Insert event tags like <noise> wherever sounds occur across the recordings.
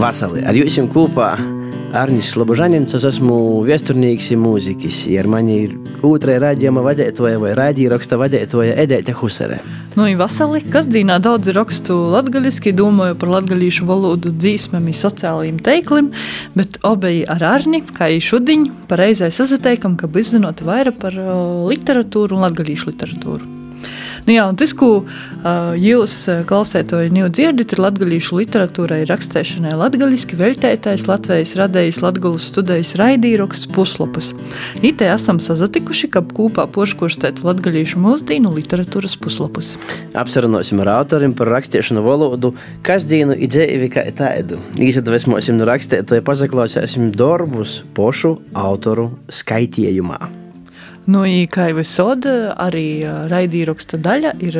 Vasarī ar jums kopā Arnis Slobožanins, es esmu viesturnīgs un mūziķis. Ar mani ir otrā raidījuma vadītāja vai raidījuma vadītāja Edēta Husere. Nu, vasarī, kas dīnā daudz rakstu latgaļiski, domāju par latgaļīšu valodu dzīsmēm sociālajiem teiklim, bet obeji ar Arni, kā arī šudiņ, pareizai sazateikam, ka izzinot vairāk par literatūru un latgaļīšu literatūru. Nu, jā, tas, ko uh, jūs klausētoji jau dzirdat, ir latgaļīšu literatūrai rakstēšanai latgaļiski veltētais Latvijas radējis latgulas studijas raidīroks puslapus. Itē esam sazatikuši, ka kopā poškurstēt latgaļīšu mūsdīnu literatūras puslapus. Apsarunosim ar autoriem par rakstēšanu valodu, kas dīnu idzēvi kā tādu. Īsadvesmosim no rakstētoja pazaklausēsim darbus pošu autoru skaitījumā. Nu, kā jau visod, arī raidījuma daļa ir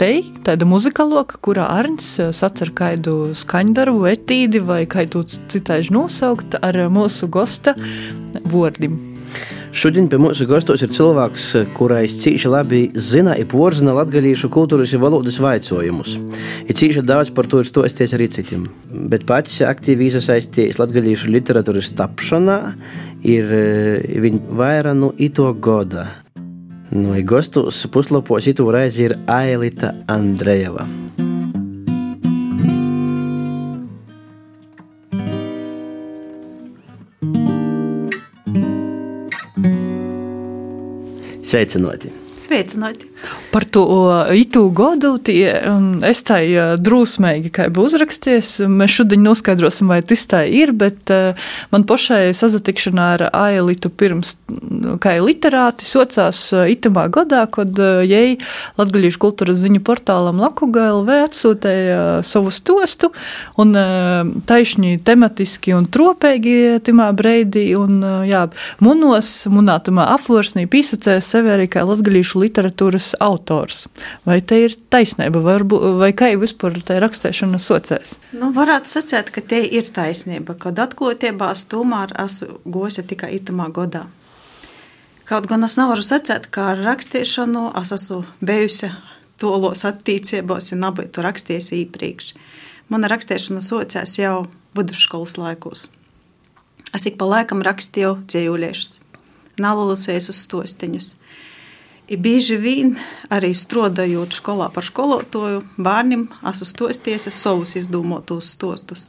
te tāda muzikāloka, kurā Arnēs sacer kādu skaņdarbu, etīdi vai kādu citādi nosaukt ar mūsu gosta vārdiem. Šodien pie mūsu gastos ir cilvēks, kurais cīši labi zina un porzina latgadījušu kultūras un valodas vaicojumus. Ir cīši daudz par to ir stosties arī citiem, bet pats aktīvi iesaistījies latgadījušu literatūras tapšanā ir eh, viņa vairāk no ito goda. No gastos puslapos itu reizi ir Ailita Andrejeva. Sveicināti! Sveicināti! Par to itu gadu tie, um, es tā drūsmīgi kā uzraksties. Mēs šodien noskaidrosim, vai tas tā ir, bet uh, man pašai sazatikšanā ar Ailitu pirms, kā literāti, socās uh, itamā gadā, kad uh, jai Latgaļiešu kultūras ziņu portālam Lakuga LV atsūtēja savu stostu un taišņi tematiski un tropēgi timā breidī un, jā, munos, munātumā apvorsnī pīsacēja sevi arī kā Latgaļiešu literatūras autors. Vai te ir taisnība, vai, vai kā jau vispār tā rakstēšana socēs? Nu, varētu sacīt, ka te ir taisnība, kad atklātībās tomēr esmu goša tikai itamā godā. Kaut gan es nevaru sacīt, ka ar rakstīšanu es esmu bijusi tolos attīstībos, ja nebūtu rakstījusi iepriekš. Mana rakstīšana socās jau vidusskolas laikos. Es ik pa laikam rakstīju dzīvuļiešus, nalalusējos uz stostiņus. I bieži vien arī strādājot skolā par skolotāju, bērniem esmu stosties savus izdomātos stostus.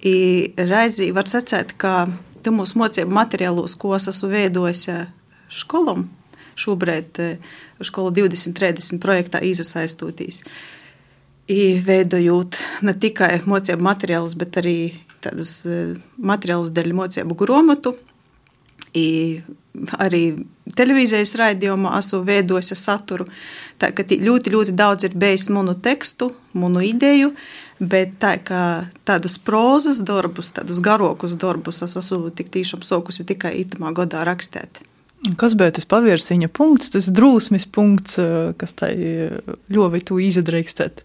I reizī var secēt, ka mūsu mocību materiālos, ko es esmu veidojis skolom, šobrīd skola 2030 projektā izasaistotīs. I veidojot ne tikai mocību materiālus, bet arī tādas materiālus dēļ mocību grāmatu, arī televīzijas raidījumā esmu veidojis saturu. Tā, ļoti, ļoti daudz ir bijis manu tekstu, manu ideju, bet tā, tādus prozas darbus, tādus garokus darbus es esmu tik tiešām sokusi tikai itamā gadā rakstīt. Kas bija tas pavērsiņa punkts, tas drūsmes punkts, kas tai ļoti tu izdarīkstēt?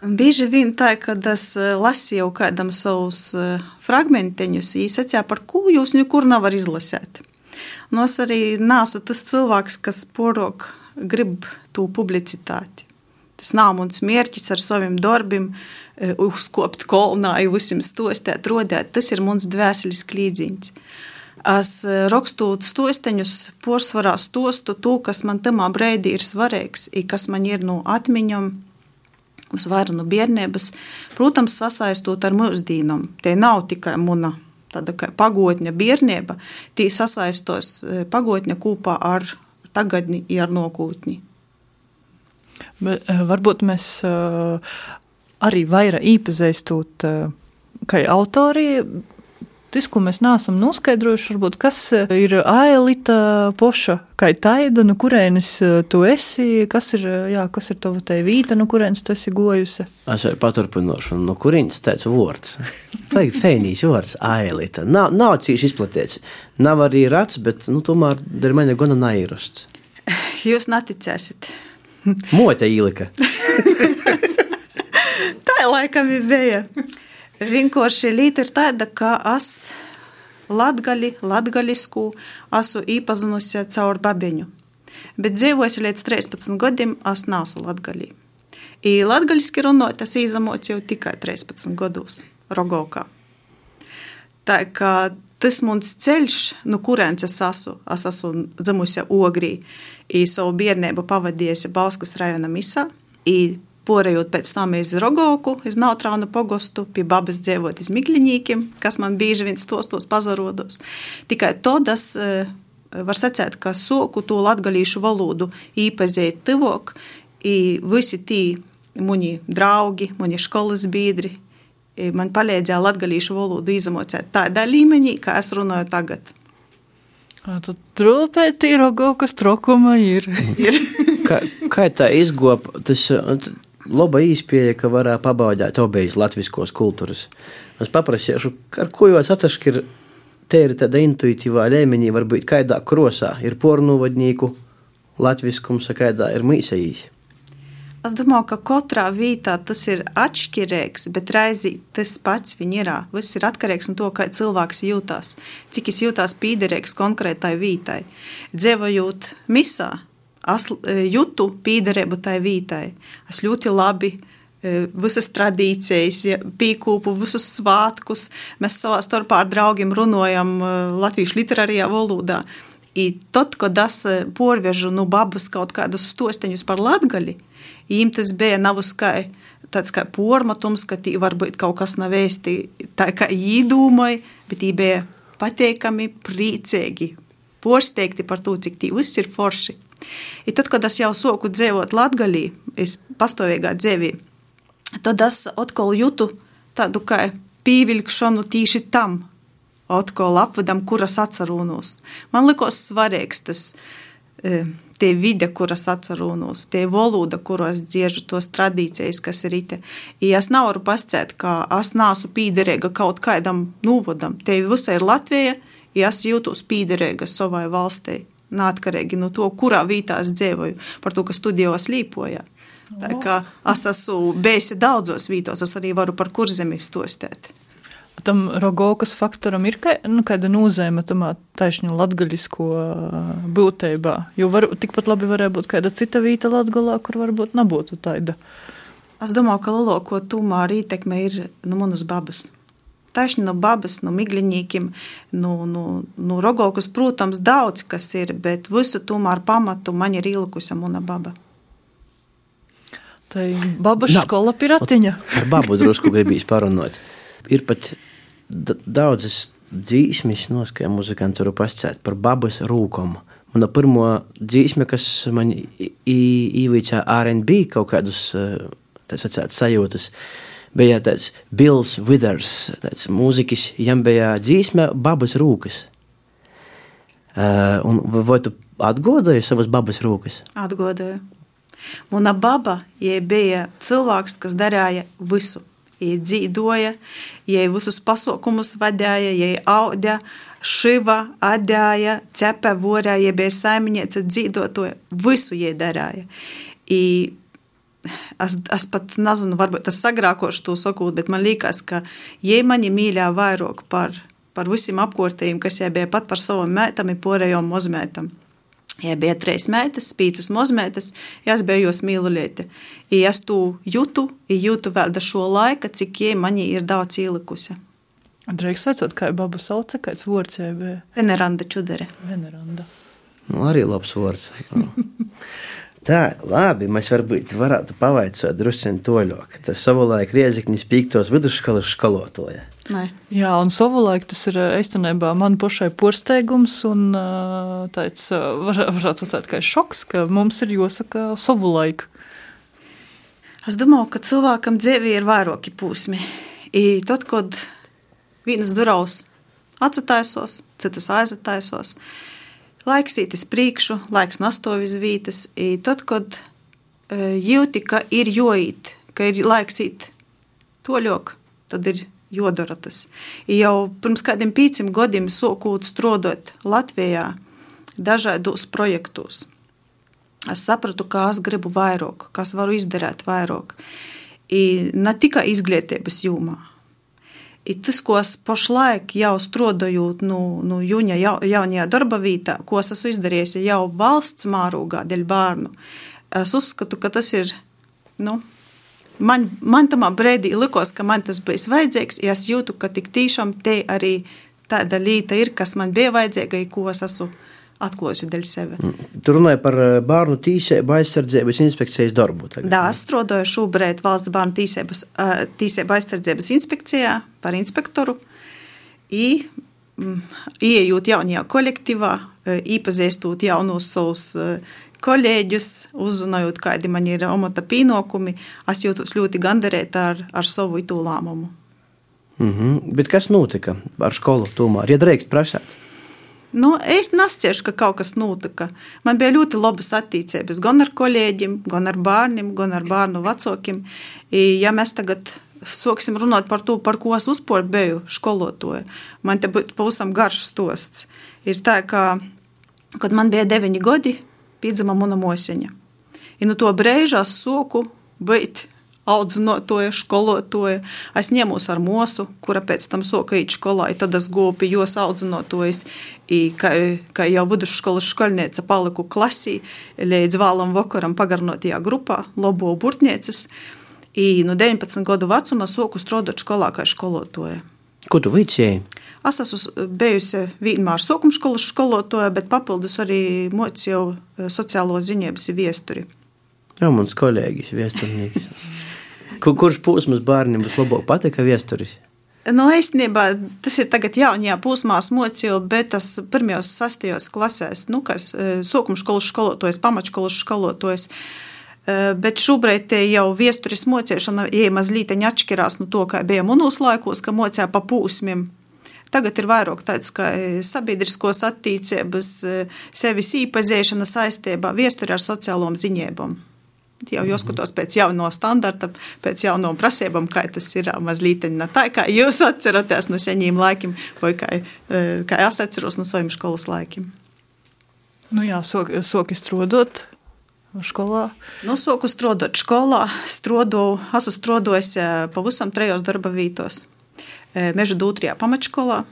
Bieži vien tā, kad es eh, lasīju kādam savus eh, fragmentiņus, īsacīja, par ko jūs nekur nevar izlasīt. Nu, es arī nesu tas cilvēks, kas porok grib to publicitāti. Tas nav mans mērķis ar saviem darbiem, eh, uzkopt kolonā, visiem stostēt, rodēt. Tas ir mans dvēseles klīdziņš. Es rakstot stosteņus, porcelāna stostu to, kas man tamā brīdī ir svarīgs, kas man ir no atmiņām uz varenu bērnības, protams, sasaistot ar mūsdīnām. Tie nav tikai muna tāda kā pagotņa bērnība, tie sasaistos e, pagotņa kopā ar tagadni, ar nokūtni. Bet, e, varbūt mēs e, arī vairāk iepazīstot kā autori Tas, ko mēs neesam noskaidrojuši, varbūt kas eh, ir ailita poša, kā taida, no kurienes eh, tu esi, kas ir, eh, jā, kas ir tava te vīta, no kurienes tu esi gojusi? Es jau paturpinošu, no kurienes teicu vārds. <laughs> Fēnīs vārds ailita. Nav, nav cīši izplatīts. Nav arī rats, bet, nu, tomēr dar mani gana nairusts. <laughs> Jūs neticēsiet. Mote īlika. <laughs> Tā laikam ir bija. Vienkārši līte ir tāda, ka es latgali, latgalisku esmu iepazinusi caur babiņu. Bet dzīvojusi līdz 13 gadiem, es neesmu latgalī. I latgaļiski runājot, tas izamots jau tikai 13 gados Rogovkā. Tā kā tas mans ceļš, no nu, kurienes es esmu, es esmu dzimusi Ogrī, i savu bērnību pavadījusi Bauskas rajona misā. I Porejot pēc tam iz Rogovku, iz Nautrānu pogostu, pie babas dzīvot iz Mikļņīkiem, kas man bieži vien stostos pazarodos. Tikai to tas var secēt, ka soku to latgalīšu valodu īpazēt tivok, i visi tī muni draugi, muni školas biedri, man palīdzēja latgalīšu valodu izamocēt tādā līmenī, kā es runāju tagad. Tad trūpēt ir kaut trokuma ir. ir. <laughs> kā, kā tā izgop, tas laba īspēja, ka varētu pabaudīt obejas latviskos kultūras. Es paprasīšu, ar ko jūs atšķir te ir tāda intuitīvā līmenī, varbūt kādā krosā ir pornuvadnieku latviskums, kādā ir mīsējīs. Es domāju, ka katrā vietā tas ir atšķirīgs, bet reizē tas pats ir. Viss ir atkarīgs no to, kā cilvēks jūtas, cik es jūtos pīderīgs konkrētai vietai. Dzīvojot misā, es jūtu pīderību tai vietai. Es ļoti labi visas tradīcijas, pīkūpu, visus svētkus. Mēs savā starpā ar draugiem runājam latviešu literārajā valodā. I tad, kad es porvežu no babas kaut kādus stosteņus par latgali, Viņam tas bija nav kā tāds kā pormatums, ka tī varbūt kaut kas nav vēsti tā, kā īdūmoja, bet tī bija pateikami, priecīgi, porsteigti par to, cik tī viss ir forši. I tad, kad es jau soku dzīvot Latgalī, es pastāvīgā dzīvī, tad es atkal jūtu tādu kā pīvilkšanu tīši tam, atkal apvedam, kuras atcerūnos. Man likos svarīgs tas. E, tie vide, kuras atceros, tie valoda, kuros dziežu tos tradīcijas, kas ir ite. Ja es nevaru pasciet, ka es neesmu pīderīga kaut kādam nūvodam. Te visai ir Latvija, ja es jūtos pīderīga savai valstī. Neatkarīgi no to, kurā vietā es dzīvoju, par to, ka studijos līpoja. Tā kā es esmu bijusi daudzos vītos, es arī varu par kurzemi stostēt tam rogokas faktoram ir ka, nu, kāda nozīme tam taisņu latgaļisko būtībā? Jo var, tikpat labi varēja būt kāda cita vīta latgalā, kur varbūt nebūtu taida. Es domāju, ka lielāko arī ietekme ir nu, manas babas. Taisni no babas, no migliņīkiem, no, no, no rogokas, protams, daudz kas ir, bet visu tomēr pamatu man ir ielikusi mana baba. Tā ir baba skola piratiņa. Ar babu drusku gribīs parunāt. Ir pat daudzas dzīsmes, no kā muzikants varu pasakāt par babas rūkumu. Mana pirmā dzīsme, kas man īvīcā RB kaut kādus sacāt, sajūtas, bija tāds Bills Withers, tāds mūziķis, viņam bija dzīsme babas rūkas. Uh, un vai tu atgodoji savas babas rūkas? Atgodoju. Mana baba bija cilvēks, kas darīja visu Jie dzīvoja, jie visus pasaukumus vadīja, jie auga, šiva, adāja, cepē, vorā, jie bija saimniece, dzīvotoja, visu jie darīja. Es, es pat nezinu, varbūt tas sagrākoši to sakot, bet man liekas, ka jie mani mīļā vairāk par, par visiem apkārtējiem, kas jie bija pat par savam mētam, porējām mazmētam. Ja bija trīs meitas, pīcis mazmētas, ja es biju jos mīlulieti. Ja es to jūtu, ja jūtu vēl da šo laika, cik jie manī ir daudz ielikusi. Drīkst vecot, kā babu sauca, kāds vārds jai bija? Veneranda čudere. Veneranda. Nu, arī labs vārds. <laughs> Tā, labi, mēs varbūt varētu pavaicot drusciņu toļok. Tas savulaik Rieziknis pīktos vidusskolas skolotoja. Nē. Jā, un savulaik tas ir īstenībā man pašai porsteigums un tāds, var, varētu sacīt, kā šoks, ka mums ir jāsaka savulaik. Es domāju, ka cilvēkam dzīvē ir vairāki posmi. Tad, kad vienas durvis atsitaisos, citas aiztaisos, laiks iet uz priekšu, laiks nastāv uz vietas. Tad, kad jūti, ka ir joīt, ka ir laiks iet toļok, tad ir jodara tas. Jau pirms kādiem pieciem gadiem sākot strādāt Latvijā dažādos projektos. Es sapratu, ka es gribu vairāk, kas varu izdarīt vairāk. I ne tikai izglītības jomā. I tas, ko es pašlaik jau strādāju no, no jūņa ja, jaunajā darba vietā, ko es esmu izdarījis jau valsts mārūgā dēļ bērnu, es uzskatu, ka tas ir nu, man, man tamā brīdī likās, ka man tas bija vajadzīgs, ja es jūtu, ka tik tiešām te arī tāda lieta ir, kas man bija vajadzīga, ko es esmu atklājusi dēļ sevi. Mm. Tur runāja par eh, bērnu tīsību aizsardzības inspekcijas darbu. Jā, es strādāju šobrīd valsts bērnu tīsības, eh, tīsību aizsardzības inspekcijā par inspektoru. I, mm, Iejot jaunajā kolektīvā, iepazīstot eh, jaunus savus kolēģus, uzzinājot, kādi man ir omata pienākumi, es jūtos ļoti gandarēta ar, ar savu itu lēmumu. Mm -hmm. Bet kas notika ar skolu tomēr, ja drīkst prasēt? Nu, es nesciešu, ka kaut kas notika. Man bija ļoti labas attiecības gan ar kolēģiem, gan ar bērniem, gan ar bērnu vecākiem. Ja mēs tagad sāksim runāt par to, par ko es uzpūru biju skolotāja, man te būtu pavisam garš stosts. Ir tā, ka, kad man bija deviņi gadi, piedzima mana mosiņa. I no to brīža es soku būt audzinotoja, skolotoja. Es ņemos ar mūsu, kura pēc tam soka īt skolā, i tad es pie jos audzinotojas, i, ka, ka jau vidusskolas skolnieca paliku klasī, līdz vēlam vakaram pagarnotajā grupā, labo burtnieces. I no 19 gadu vecuma soku strādāt skolā kā skolotoja. Ko tu vicēji? Es esmu bijusi vienmēr sākuma skolas skolotāja, bet papildus arī mocīju eh, sociālo ziņības viesturi. Jā, mans kolēģis, viesturnieks. <laughs> Kurš posms bērniem vislabāk patika viesturis? Nu, īstenībā tas ir tagad jaunajā posmā mocīju, bet tas pirmajos sastajos klasēs, nu, kas eh, sākuma skolas skolotājs, pamatskolas skolotājs. Eh, bet šobrīd jau viesturis mocīšana, mazliet atšķirās no to, kā bija manos laikos, ka mocīja pa pūsmiem. Tagad ir vairāk tāds kā e, sabiedriskos attīstības, e, sevis īpazīšana saistībā, viesturē ar sociālām ziņībām. Jau jāskatās pēc jauno standarta, pēc jaunām prasībām, kā tas ir mazliet tā, kā jūs <laughs> atceraties no seniem laikiem, vai kā, kā es atceros no saviem skolas laikiem. Nu jā, soki, soki strodot skolā. Nu, soku strodot skolā, strodu, esmu strodojis pavisam trejos darba vītos. Meža Dūtrijā pamatskolā,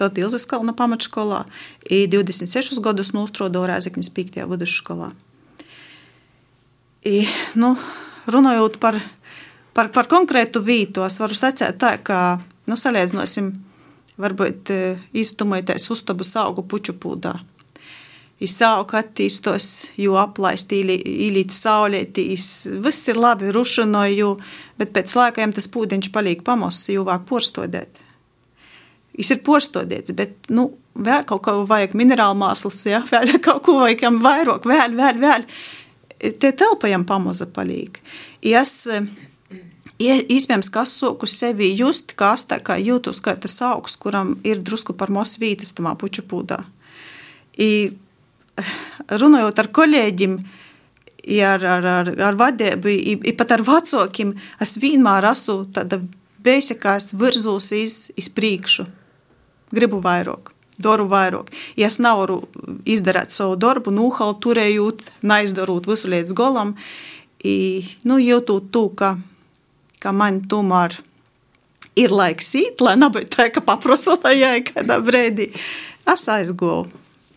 tad Ilzas Kalna pamatskolā, i 26 gadus nostrodoju Rēzekņas 5. vidusskolā. I, nu, runājot par, par, par konkrētu vītu, es varu sacēt tā, ka, nu, salīdzinosim, varbūt īstumoties uztabas augu puču pūdā. Izsauka attīstos, jo aplaist īlīt saulētīs, viss ir labi rušanoju, bet pēc laikiem tas pūdiņš paliek pamos, jo vāk porstodēt. Viņš ir porstodēts, bet, nu, vēl kaut ko vajag minerālu māslas, ja, <laughs> vēl kaut ko vajag vairāk, vēl, vēl, vēl. Te telpajam pamoza paliek. Es, Iespējams, ka es soku sevi just, kā es tā kā jūtos, kā tas augs, kuram ir drusku par mosvītas tamā puču pūdā. I runājot ar kolēģiem, ar, ar, ar, ar vadību, pat ar vecākiem, es vienmēr esmu tāda beigta, kā es virzos iz, iz priekšu. Gribu vairāk, daru vairāk. Ja es nevaru izdarīt savu darbu, nuhalu turējot, neizdarot visu līdz galam, nu, jūtot to, ka, ka man tomēr ir laiks īt, lai nebūtu tā, ka paprasa, lai jai kādā brīdī. Es aizgoju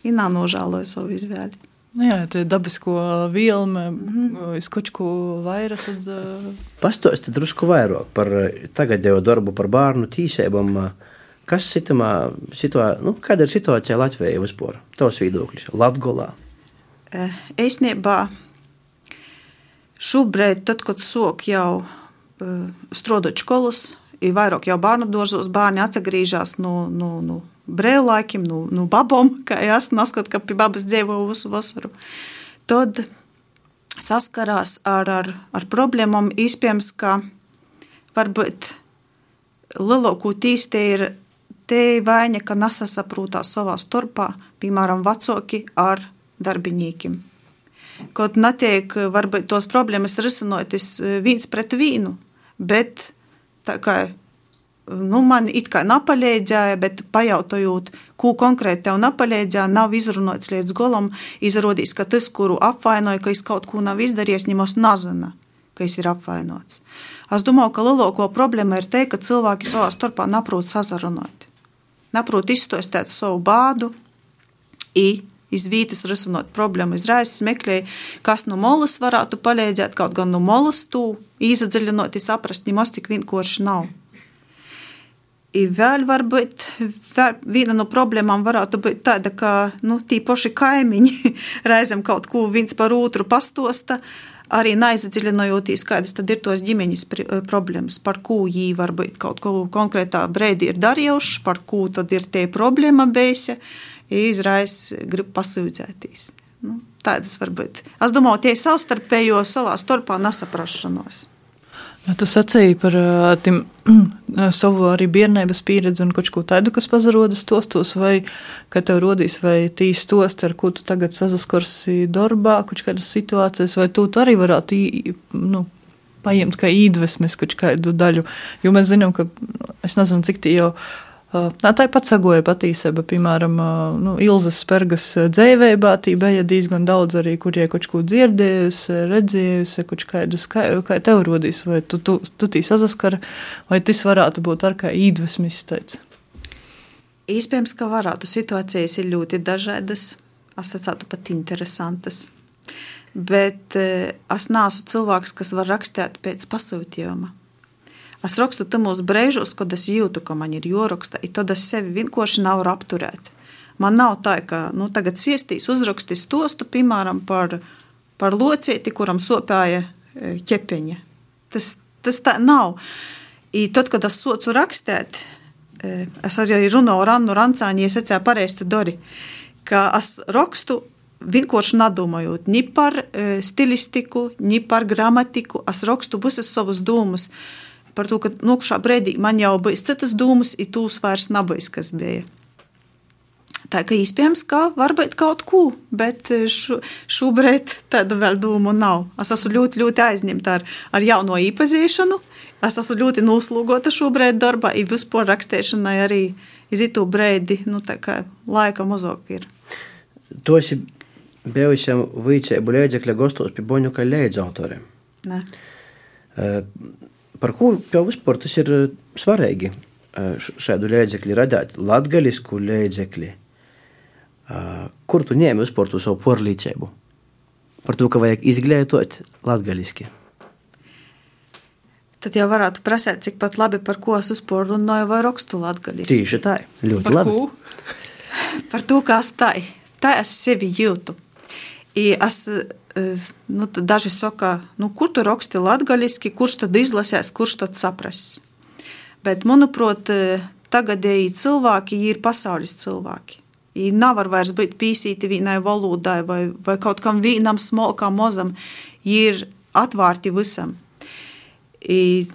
ir nav nožēloju savu izvēli. Nu jā, tā ir dabisko vilnu, mm -hmm. skočku vairāk. Tad... Uh... Pastāstiet drusku vairāk par tagadējo darbu par bērnu tīsībām. Kas sitamā, situā, nu, kāda ir situācija Latvijā vispār? Tavs viedoklis Latgolā? Īsnībā šobrīd, tad, kad sok jau uh, strādāt skolas, ir vairāk jau bērnu dārzos, bērni atgriežas no, no, no brīvlaikiem, nu, nu babom, <laughs> kā es neskatu, ka pie babas dzīvo visu vasaru. Tad saskarās ar, ar, ar problēmām, iespējams, ka varbūt lielāko tīstē ir te vaina, ka nesasaprūtās savā starpā, piemēram, vecāki ar darbiniekiem. Kaut netiek varbūt tos problēmas risinoties viens pret vīnu, bet tā kā nu, man it kā napalīdzēja, bet pajautojot, ko konkrēti tev napalīdzēja, nav izrunāts līdz galam. Izrādīs, ka tas, kuru apvainoja, ka es kaut ko nav izdarījis, ņemos nazana, ka es ir apvainots. Es domāju, ka lielāko problēma ir te, ka cilvēki savā starpā naprot sazarunāt. Naprot izstāstīt savu bādu, i izvītas risinot problēmu, izraisa meklēja, kas no molas varētu palīdzēt, kaut gan no molas tu īsadziļinot, saprast, nemaz cik vienkārši nav. I vēl varbūt vēl viena no problēmām varētu būt tāda, ka nu, tie paši kaimiņi <laughs> reizēm kaut ko viens par otru pastosta, arī neizdziļinojoties, kādas tad ir tos ģimeņas problēmas, par ko viņi varbūt kaut ko konkrētā brīdī ir darījuši, par ko tad ir tie problēma bijusi, izraisa grib pasūdzēties. Nu, tādas var būt. Es domāju, tie savstarpējo savā starpā nesaprašanos. Nu, tu sacīji par tim, savu arī bērnības pieredzi un kaut ko tādu, kas pazarodas tos, tos vai ka tev rodīs, vai tīs tos, ar ko tu tagad saskarsi darbā, kaut kādas situācijas, vai tu, tu arī varētu nu, paņemt kā īdvesmes kaut kādu daļu, jo mēs zinām, ka es nezinu, cik tie jau ir pats sagoja patīsība, piemēram, nu, Ilzas Spērgas dzēvībā, tī bija diezgan daudz arī, kurie kaut ko dzirdējusi, redzējusi, kaut kādus, kā, kā tev rodīs, vai tu, tu, tu tī sazaskar, vai tas varētu būt ar kā īdvesmis teica? Iespējams, ka varētu. Situācijas ir ļoti dažādas, asociētu pat interesantas. Bet es neesmu cilvēks, kas var rakstīt pēc pasūtījuma. Es rakstu tamos brīžos, kad es jūtu, ka man ir jāraksta, tad es sevi vienkārši nevaru apturēt. Man nav tā, ka nu, tagad siestīs, uzrakstīs tostu, piemēram, par, par locīti, kuram sopēja e, ķepeņa. Tas, tas tā nav. I tad, kad es socu rakstīt, e, es arī runāju ar Annu Rancāņu, ja secēju pareizi dori, ka es rakstu vienkārši nedomājot ni par e, stilistiku, ni par gramatiku. Es rakstu visas savas domas par to, ka nokšā brīdī man jau bija citas domas, ir tūs vairs nebija, kas bija. Tā kā iespējams, ka varbūt kaut ko, bet šo, šobrīd tāda vēl doma nav. Es esmu ļoti, ļoti aizņemta ar, ar jauno īpazīšanu. Es esmu ļoti noslūgota šobrīd darbā, ir vispār rakstīšanai arī izitu brīdi, nu tā kā laika mazāk ir. Tu esi bijusi vicēbu līdzekļa gastos pie Boņuka līdz autoriem. Ne. Uh, par ko jau vispār tas ir eh, svarīgi eh, šādu līdzekļu radīt, latgaļisku līdzekļu. Eh, kur tu ņēmi vispār to savu porlīdzību? Par to, ka vajag izglītot latgaļiski. Tad jau varētu prasīt, cik pat labi par ko es vispār runāju vai rakstu latgaļiski. Tieši tā, ļoti par labi. Ko? par to, kā es tā, tā es sevi jūtu. I es nu, daži saka, nu, kur tu raksti latgaļiski, kurš tad izlasēs, kurš tad sapras. Bet, manuprāt, tagadēji cilvēki ir pasaules cilvēki. Viņi nevar vairs būt pīsīti vienai valodai vai, vai kaut kam vienam smalkam mozam, ir atvērti visam. I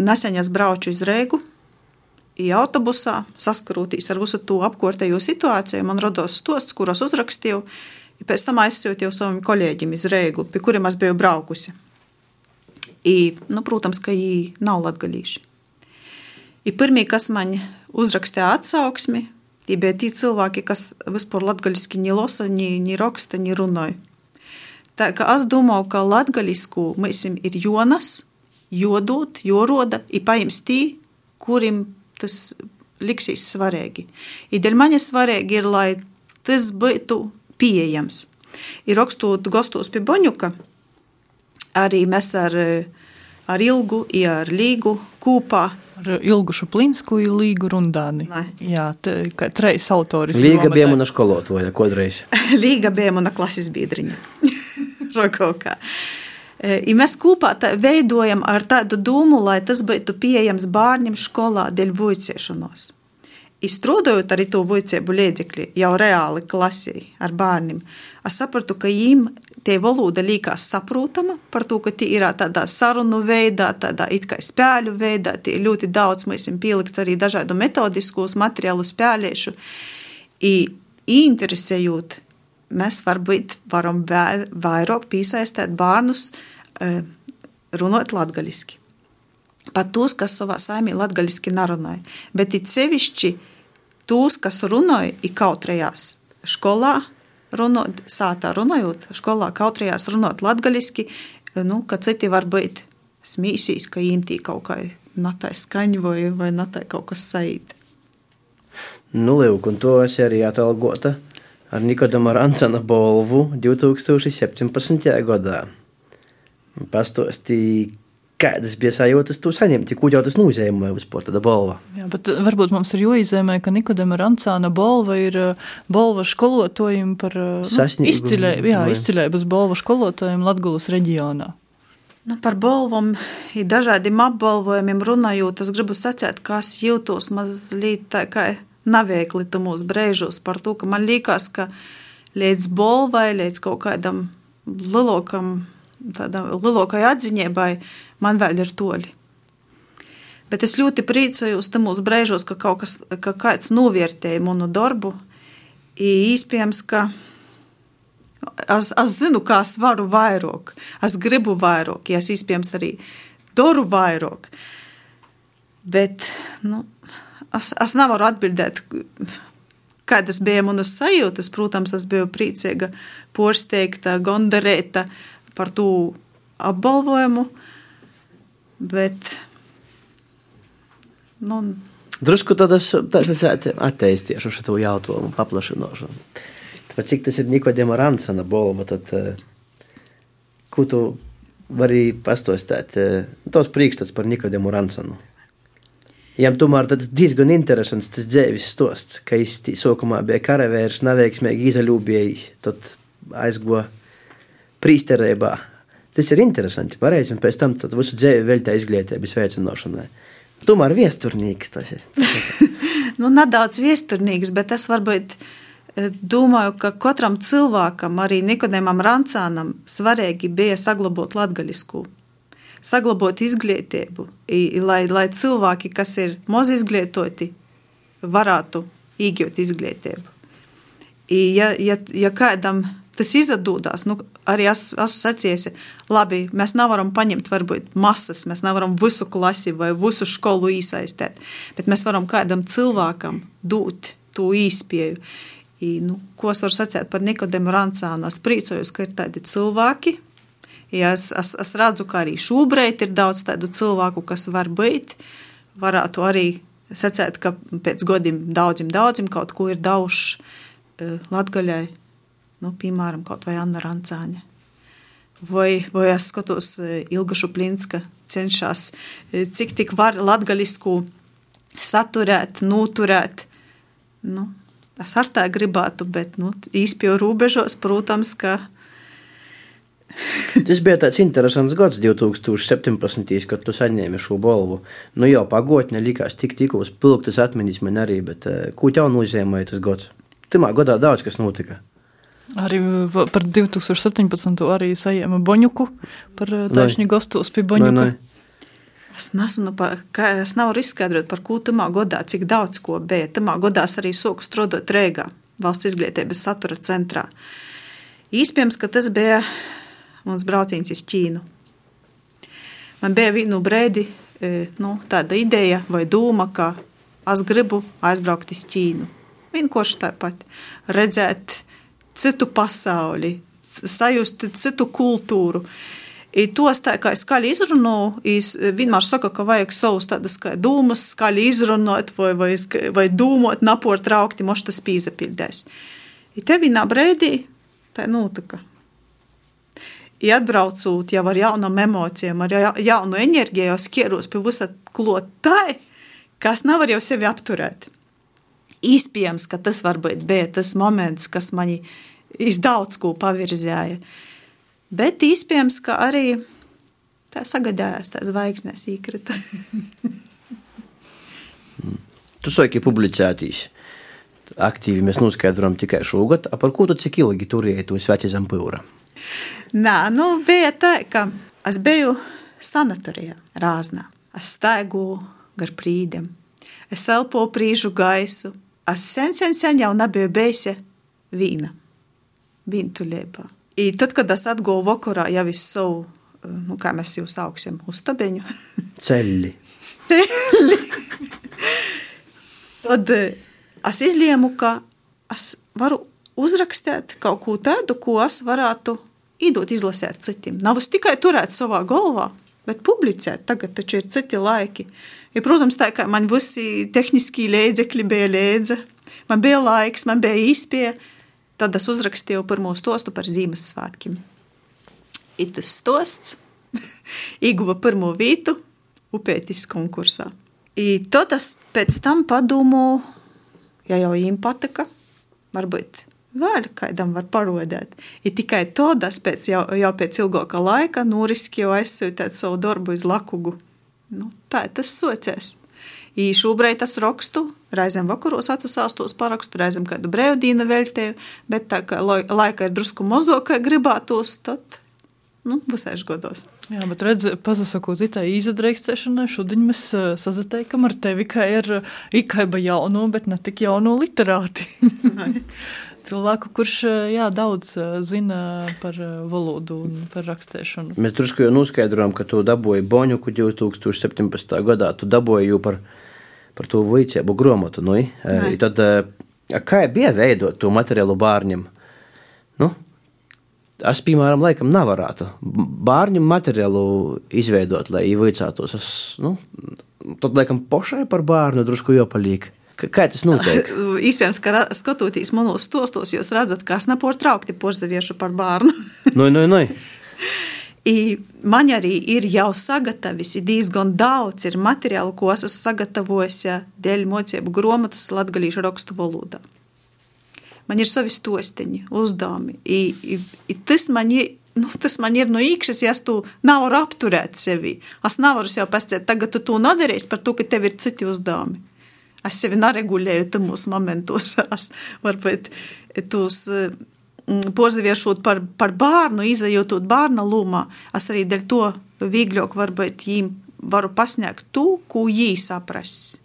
nesen es braucu uz Rīgu, autobusā, saskaroties ar visu to apkārtējo situāciju, man radās stosts, kuros uzrakstīju, Pēc tam aizsūtīju savam kolēģim iz Reigu, pie kuriem es biju braukusi. I, nu, protams, ka viņi nav latgaļīši. I pirmie, kas man uzrakstīja atsauksmi, tie bija tie cilvēki, kas vispār latgaļiski ni losa, ni, ni raksta, ni runāja. Tā kā es domāju, ka latgaļisku mēs ir jonas, jodot, joroda, ir paims tī, kurim tas liksīs svarīgi. Ideļ maņa svarīgi ir, lai tas būtu pieejams. Ir rakstot gastos pie Boņuka, arī mēs ar, ar Ilgu, ar Līgu kopā. Ar Ilgu Šuplinsku ir Līgu Rundāni. Ne. Jā, treis autoris. Līga bija mana skolotoja kodreiz. <laughs> Līga bija mana klases biedriņa. <laughs> Rokaukā. I mēs kopā veidojam ar tādu domu, lai tas būtu pieejams bērniem skolā dēļ vuiciešanos. Izstrādājot arī to vicēbu līdzekļi jau reāli klasē ar bērniem, es sapratu, ka viņiem tie valoda liekas saprotama par to, ka tie ir tādā sarunu veidā, tādā it kā spēļu veidā, tie ļoti daudz mēs esam pielikts arī dažādu metodiskos materiālu spēlēšu. I, interesējot, mēs varbūt varam vairāk piesaistīt bērnus runāt latgaļiski. Pat tos, kas savā saimī latgaļiski nerunāja, bet it sevišķi tūs, kas runāja, ir kautrējās skolā, runot, sātā runājot, skolā kautrējās runāt latgaļiski, nu, ka citi var būt smīsīs, ka imtī kaut kā natai skaņa vai, vai natai kaut kas saīt. Nu, lūk, un to es arī atalgota ar Nikodama Rancana bolvu 2017. gadā. Pastostīja, Kādas bija sajūtas, tu saņemti, ko jau tas nozīmē vispār tāda balva? Jā, bet varbūt mums ir jāizēmē, ka Nikodema Rancāna balva ir balva skolotājiem par nu, izcilē, jā, izcilēbas balva skolotājiem Latgulas reģionā. Nu, par balvām, dažādiem apbalvojumiem runājot, es gribu sacīt, ka es jūtos mazliet tā kā neveikli mūsu brēžos par to, ka man liekas, ka līdz balvai, līdz kaut kādam lielākam, tādam lielākai atziņai, man vēl ir toļi. Bet es ļoti priecājos mūsu brēžos, ka kaut kas, ka kāds novērtēja manu darbu. Iespējams, ka es, es zinu, kā es varu vairāk, es gribu vairāk, ja es iespējams arī daru vairāk. Bet nu, es, es nevaru atbildēt, kādas bija manas sajūtas. Protams, es biju priecīga, porsteigta, gondarēta par to apbalvojumu. Bet, nu, Drusku tādas attīstīšu šo jautājumu, paplašināšanu. Tāpēc, cik tas ir Nikodēma Ransana bolva, tad ko tu vari pastostāt? Tos priekšstats par Nikodēmu Ransanu. Jām tomēr tas diezgan interesants tas dzīves stosts, ka viņš sākumā bija karavīrs, neveiksmīgi izaļūbējis, tad aizgoja prīsterībā Tas ir interesanti, pareizi, un pēc tam visu dzīvi veltā izglītības veicināšanai. Tomēr viesturnīgs tas ir. <laughs> nu, nedaudz viesturnīgs, bet es varbūt eh, domāju, ka katram cilvēkam, arī Nikodēmam Rancānam, svarīgi bija saglabāt latgaļisku, saglabāt izglītību, lai, lai cilvēki, kas ir maz izglītoti, varētu iegūt izglītību. Ja, ja, ja kādam tas izdodās, nu, arī es esmu sacījis, labi, mēs nevaram paņemt varbūt masas, mēs nevaram visu klasi vai visu skolu iesaistīt, bet mēs varam kādam cilvēkam dot to īspēju. I, nu, ko es varu sacīt par Nikodemu Rancānu? Es priecājos, ka ir tādi cilvēki. Ja es, es, es redzu, ka arī šobrīd ir daudz tādu cilvēku, kas var būt. Varētu arī sacīt, ka pēc gadiem daudziem, daudziem kaut ko ir daudz uh, latgaļai, nu, piemēram, kaut vai Anna Rancāņa. Vai, vai es skatos, e, Ilga Šuplinska cenšas, e, cik tik var latgaļisku saturēt, noturēt. Nu, es ar tā gribētu, bet nu, īspēju robežos, protams, ka. <laughs> Tas bija tāds interesants gads, 2017. kad tu saņēmi šo balvu. Nu, jau pagotnē likās tik tikko spilgtas atmiņas man arī, bet e, ko tev nozīmēja tas gads? Timā gadā daudz kas notika. Arī par 2017. arī saņēma Boņuku par taisni gastos pie Boņuka. Es nesmu, es nevaru izskaidrot, par ko tamā godā, cik daudz ko bija. Tamā godā es arī sāku strādāt Rīgā, valsts izglītības satura centrā. Īspējams, ka tas bija mums brauciens uz Ķīnu. Man bija vienu brīdi nu, tāda ideja vai doma, ka es gribu aizbraukt uz Ķīnu. Vienkārši tāpat redzēt, citu pasauli, sajust citu kultūru. I tos tā kā skaļi izrunu, es vienmēr saku, ka vajag savus tādas kā dūmas, skaļi izrunāt vai, vai, vai dūmot, naport traukti, moš tas pīzapildēs. I te vienā brēdī tā notika. I atbraucot jau ar jaunām emocijām, ar jaunu enerģiju, es ķeros pie visa klotai, kas nevar jau sevi apturēt. Iespējams, ka tas varbūt bija tas moments, kas mani izdaudz ko pavirzēja. Bet iespējams, ka arī tā sagadājās, tā zvaigznēs īkrita. <laughs> tu saki publicētīs. Aktīvi mēs noskaidrojam tikai šogad, par ko tu cik ilgi turēji to sveķi zem pūra? Nā, nu bija tā, ka es biju sanatorijā Rāznā. Es staigu gar prīdiem, es elpoju prīžu gaisu, es sen, sen, sen jau nebiju bijusi vīna vientuļībā. I tad, kad es atguvu vakarā jau visu savu, nu, kā mēs jau sauksim, uztabeņu. <laughs> Ceļi. Ceļi. tad es izlēmu, ka es varu uzrakstīt kaut ko tādu, ko es varētu iedot izlasīt citiem. Nav tikai turēt savā galvā, bet publicēt. Tagad taču ir citi laiki. Ja, protams, tā kā man visi tehniskie līdzekļi bija līdzi, man bija laiks, man bija īspēja Tad es uzrakstīju pirmo stostu par Ziemassvētkiem. Ir tas stosts <laughs> ieguva pirmo vietu upētis konkursā. I tad es pēc tam padomāju, ja jau viņam patika, varbūt vēl kādam var parodēt. Ir tikai tādas pēc, jau, jau pēc ilgāka laika noriskēju aizsūtīt savu darbu uz Lakugu. Nu, tā tas sociēs. I šobrīd es rakstu, reizēm vakaros atsasāstos parakstu, reizēm kādu brīvdienu veltēju, bet tā kā laika ir drusku mazāk, kā gribētos, tad nu, visēž godos. Jā, bet redz, pasakot, tā īzadreikstēšanai, šodien mēs sazateikam ar tevi, ka ir ikaiba jauno, bet ne tik jauno literāti. <laughs> Cilvēku, kurš jā, daudz zina par valodu un par rakstēšanu. Mēs drusku jau noskaidrojām, ka tu dabūji Boņuku 2017. gadā. Tu dabūji jau par par to vicēbu grāmatu. Nu, tad, kā bija veidot to materiālu bērniem? Nu, es, piemēram, laikam nevarētu bērnu materiālu izveidot, lai ievicētos. Es, nu, tad, laikam, pašai par bērnu drusku jāpaliek. Kā tas notiek? <laughs> Iespējams, ka skatoties manos stostos, jūs redzat, ka es nepārtraukti porzaviešu par bērnu. nu, nu, nu. <laughs> I man arī ir jau sagatavs diezgan daudz materiālu, ko esmu sagatavojis dēļ mocību grāmatas latviešu rakstu valodā. Man ir savi stostiņi, uzdevumi. I, i, i tas, man ir, nu, tas man ir no iekšas, ja es to nevaru apturēt sevi. Es nevaru jau pasakāt, tagad tu to nedarīsi par to, ka tev ir citi uzdevumi. Es sevi neregulēju tajos momentos. <laughs> Es varbūt tos Mm, porzaviešot par, par bērnu, izējot bērna lomā, es arī dēļ to vieglāk varbūt viņiem varu pasniegt to, ko viņi saprast.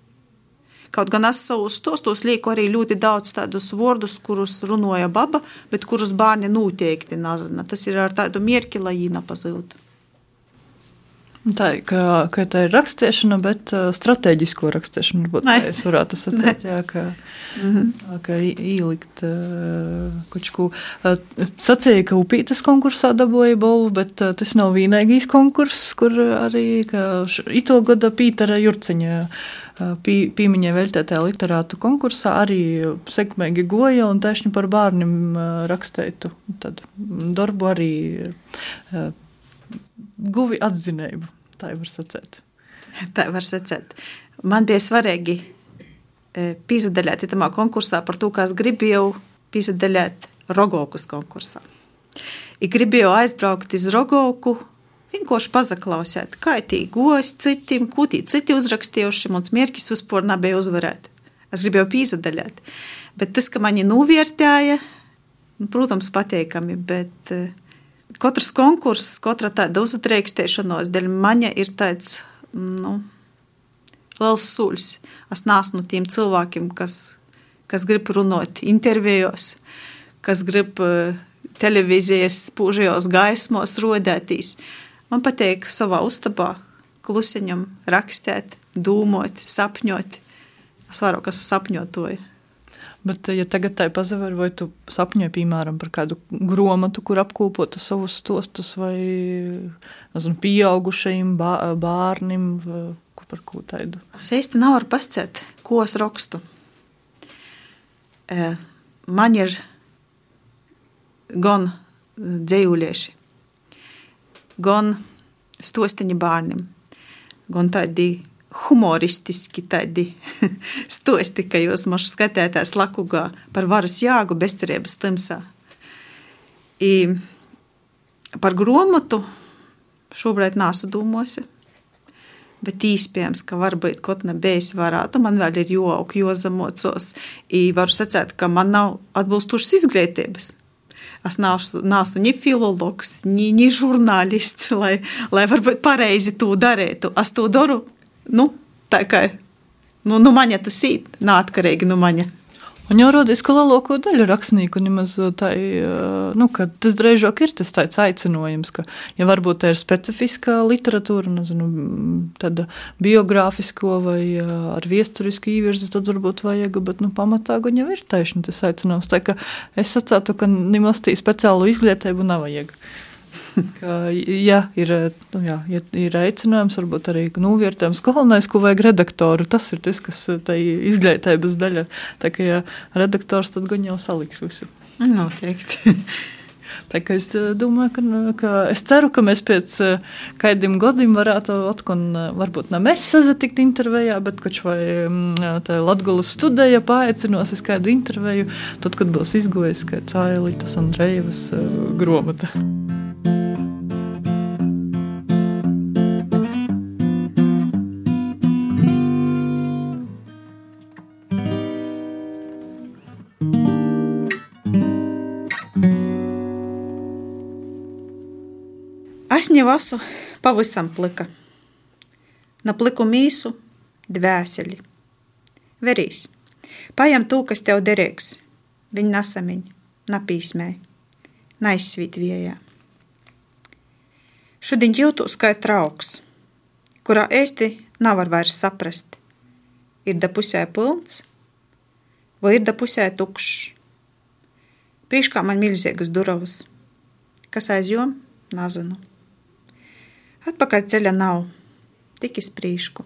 Kaut gan es savus stostos lieku arī ļoti daudz tādus vārdus, kurus runāja baba, bet kurus bērni noteikti nezina. Tas ir ar tādu mierki, lai viņi nepazūtu. Tā ir, ka, ka tā ir rakstīšana, bet uh, strateģisko rakstīšanu varbūt tā es varētu sacīt, jā, ka, mm -hmm. ka ielikt uh, kučku. Uh, sacīja, ka upītas konkursā dabūja balvu, bet uh, tas nav vienīgais konkurss, kur arī, ito gada Pītera Jurceņa uh, pī, pīmiņai veltētajā literātu konkursā arī sekmēgi goja un tieši par bērniem rakstētu. Tad darbu arī guvi atzinību. Tā var sacīt. Tā var sacīt. Man bija svarīgi e, pīzdaļāt itamā konkursā par to, kā es gribēju pīzdaļāt Rogokus konkursā. I gribēju aizbraukt uz Rogoku, vienkārši pazaklausīt, kā tī gojas citiem, ko tī citi uzrakstījuši, mums mierkis uzpor nebija uzvarēt. Es gribēju pīzdaļāt. Bet tas, ka mani novērtēja, nu, protams, pateikami, bet uh, katrs konkurss, katra tāda uzatreikstēšanos dēļ maņa ir tāds, nu, liels suļs. Es nāsmu no tiem cilvēkiem, kas, kas grib runāt intervijos, kas grib uh, televīzijas spūžajos gaismos rodētīs. Man patīk savā ustabā klusiņam rakstēt, dūmot, sapņot. Es varu, kas sapņotoju. Bet, ja tagad tā ir pazaver, vai tu sapņoji, piemēram, par kādu grāmatu, kur apkopotu savus stostus, vai nezinu, pieaugušajiem bērniem, vai par ko tādu? Es īsti nevaru pasciet, ko es rakstu. E, man ir gan dzējuļieši, gan stostiņi bērniem, gan tādi humoristiski tādi <laughs> stosti, ka jūs mums skatētās lakugā par varas jāgu bezcerības timsā. I par gromatu šobrīd nāsu dūmosi, bet īspējams, ka varbūt kaut nebeigas varētu, man vēl ir joauk, jozamocos, i varu sacēt, ka man nav atbilstušas izglītības. Es neesmu ni filologs, ni, ni žurnālists, lai, lai varbūt pareizi to darītu. Es to daru nu, tā kā nu, nu maņa tas ir, neatkarīgi no maņa. Un jau rodas, ka lielāko daļu rakstnieku nemaz tā, nu, ka tas drīzāk ir tas tāds aicinājums, ka, ja varbūt tā ir specifiskā literatūra, nezinu, tāda biogrāfisko vai ar viesturisku īvirzi, tad varbūt vajag, bet, nu, pamatā gan jau ir taisni tas aicinājums. Tā ka es sacātu, ka nemaz tī speciālu izglītību nav vajag. <laughs> ka, ja ir, nu, jā, ja ir aicinājums, varbūt arī novērtējums galvenais, ko vajag redaktoru, tas ir tas, kas tai izglītības daļa. Tā kā ja redaktors, tad gan jau saliks visu. Noteikti. <laughs> Tā kā es domāju, ka, ka es ceru, ka mēs pēc kādiem gadiem varētu atkal, varbūt ne mēs sazatikt intervijā, bet kaut vai tā Latgulas studija paaicinās uz kādu interviju, tad, kad būs izgojis Ailitas un Reivas gromata. Esmu pavisam plika. Na pliku mīsu, dvēseli. Verīs, paņem to, kas tev derīgs. Viņa nasamiņ, napīsmē, naizsvīt viejā. Šodien jūtos kā trauks, kurā ēsti nevar vairs saprast, ir da pusē pilns vai ir da pusē tukšs. Priekšā man milzīgas durvis, kas aiz jom, nezinu. Atpakaļ ceļa nav, tik iz priekšu.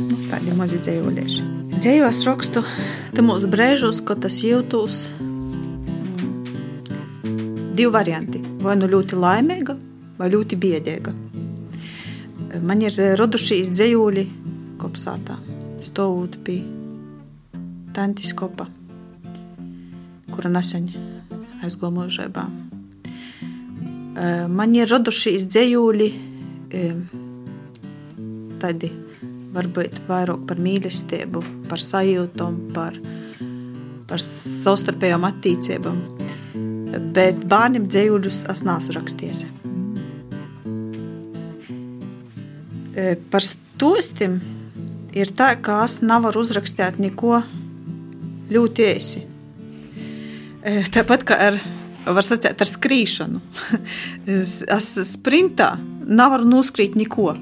Nu, tādi mazi dzējoļieši. Dzējos rakstu te mūsu brēžos, ka tas jūtos divi varianti. Vai nu ļoti laimīga, vai ļoti biedēga. Man ir radušies dzējoļi kopsātā, stāvot pie tantis kopa kura nesen aizgāja mūžībā. Man ir radušies dzējūļi, tādi varbūt vairāk par mīlestību, par sajūtām, par, par savstarpējām attīstībām. Bet bērniem dzējuļus es neesmu rakstījis. Par stostim ir tā, ka es nevaru uzrakstīt neko ļoti īsi. Tāpat kā ar, sacīt, ar skrīšanu. es sprintā nevaru noskrīt neko.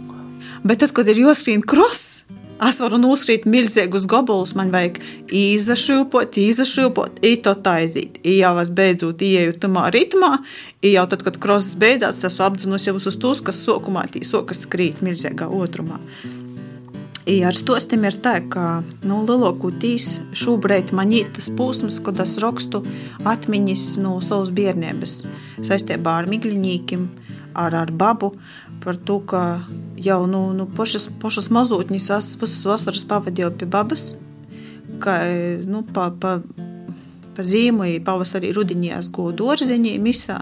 Bet tad, kad ir jāskrien kross, es varu noskrīt milzīgus gabalus. Man vajag izašūpot, izašūpot, ītot aizīt. I jau es beidzot ieju tamā ritmā, I jau tad, kad kross beidzās, es esmu apdzinusi jau uz tos, kas sokumā tī sokas skrīt milzīgā otrumā. I ar stostim ir tā, ka nu, lielākoties šobrīd man ir tas posms, kad es rakstu atmiņas no savas bērnības saistībā ar migļņīkiem, ar, ar babu, par to, ka jau nu, nu, pašas, pašas mazotņas es visas vasaras pavadīju pie babas, ka nu, pa, pa, pa zīmu, pavasarī, rudenī es godu dārziņī, misā.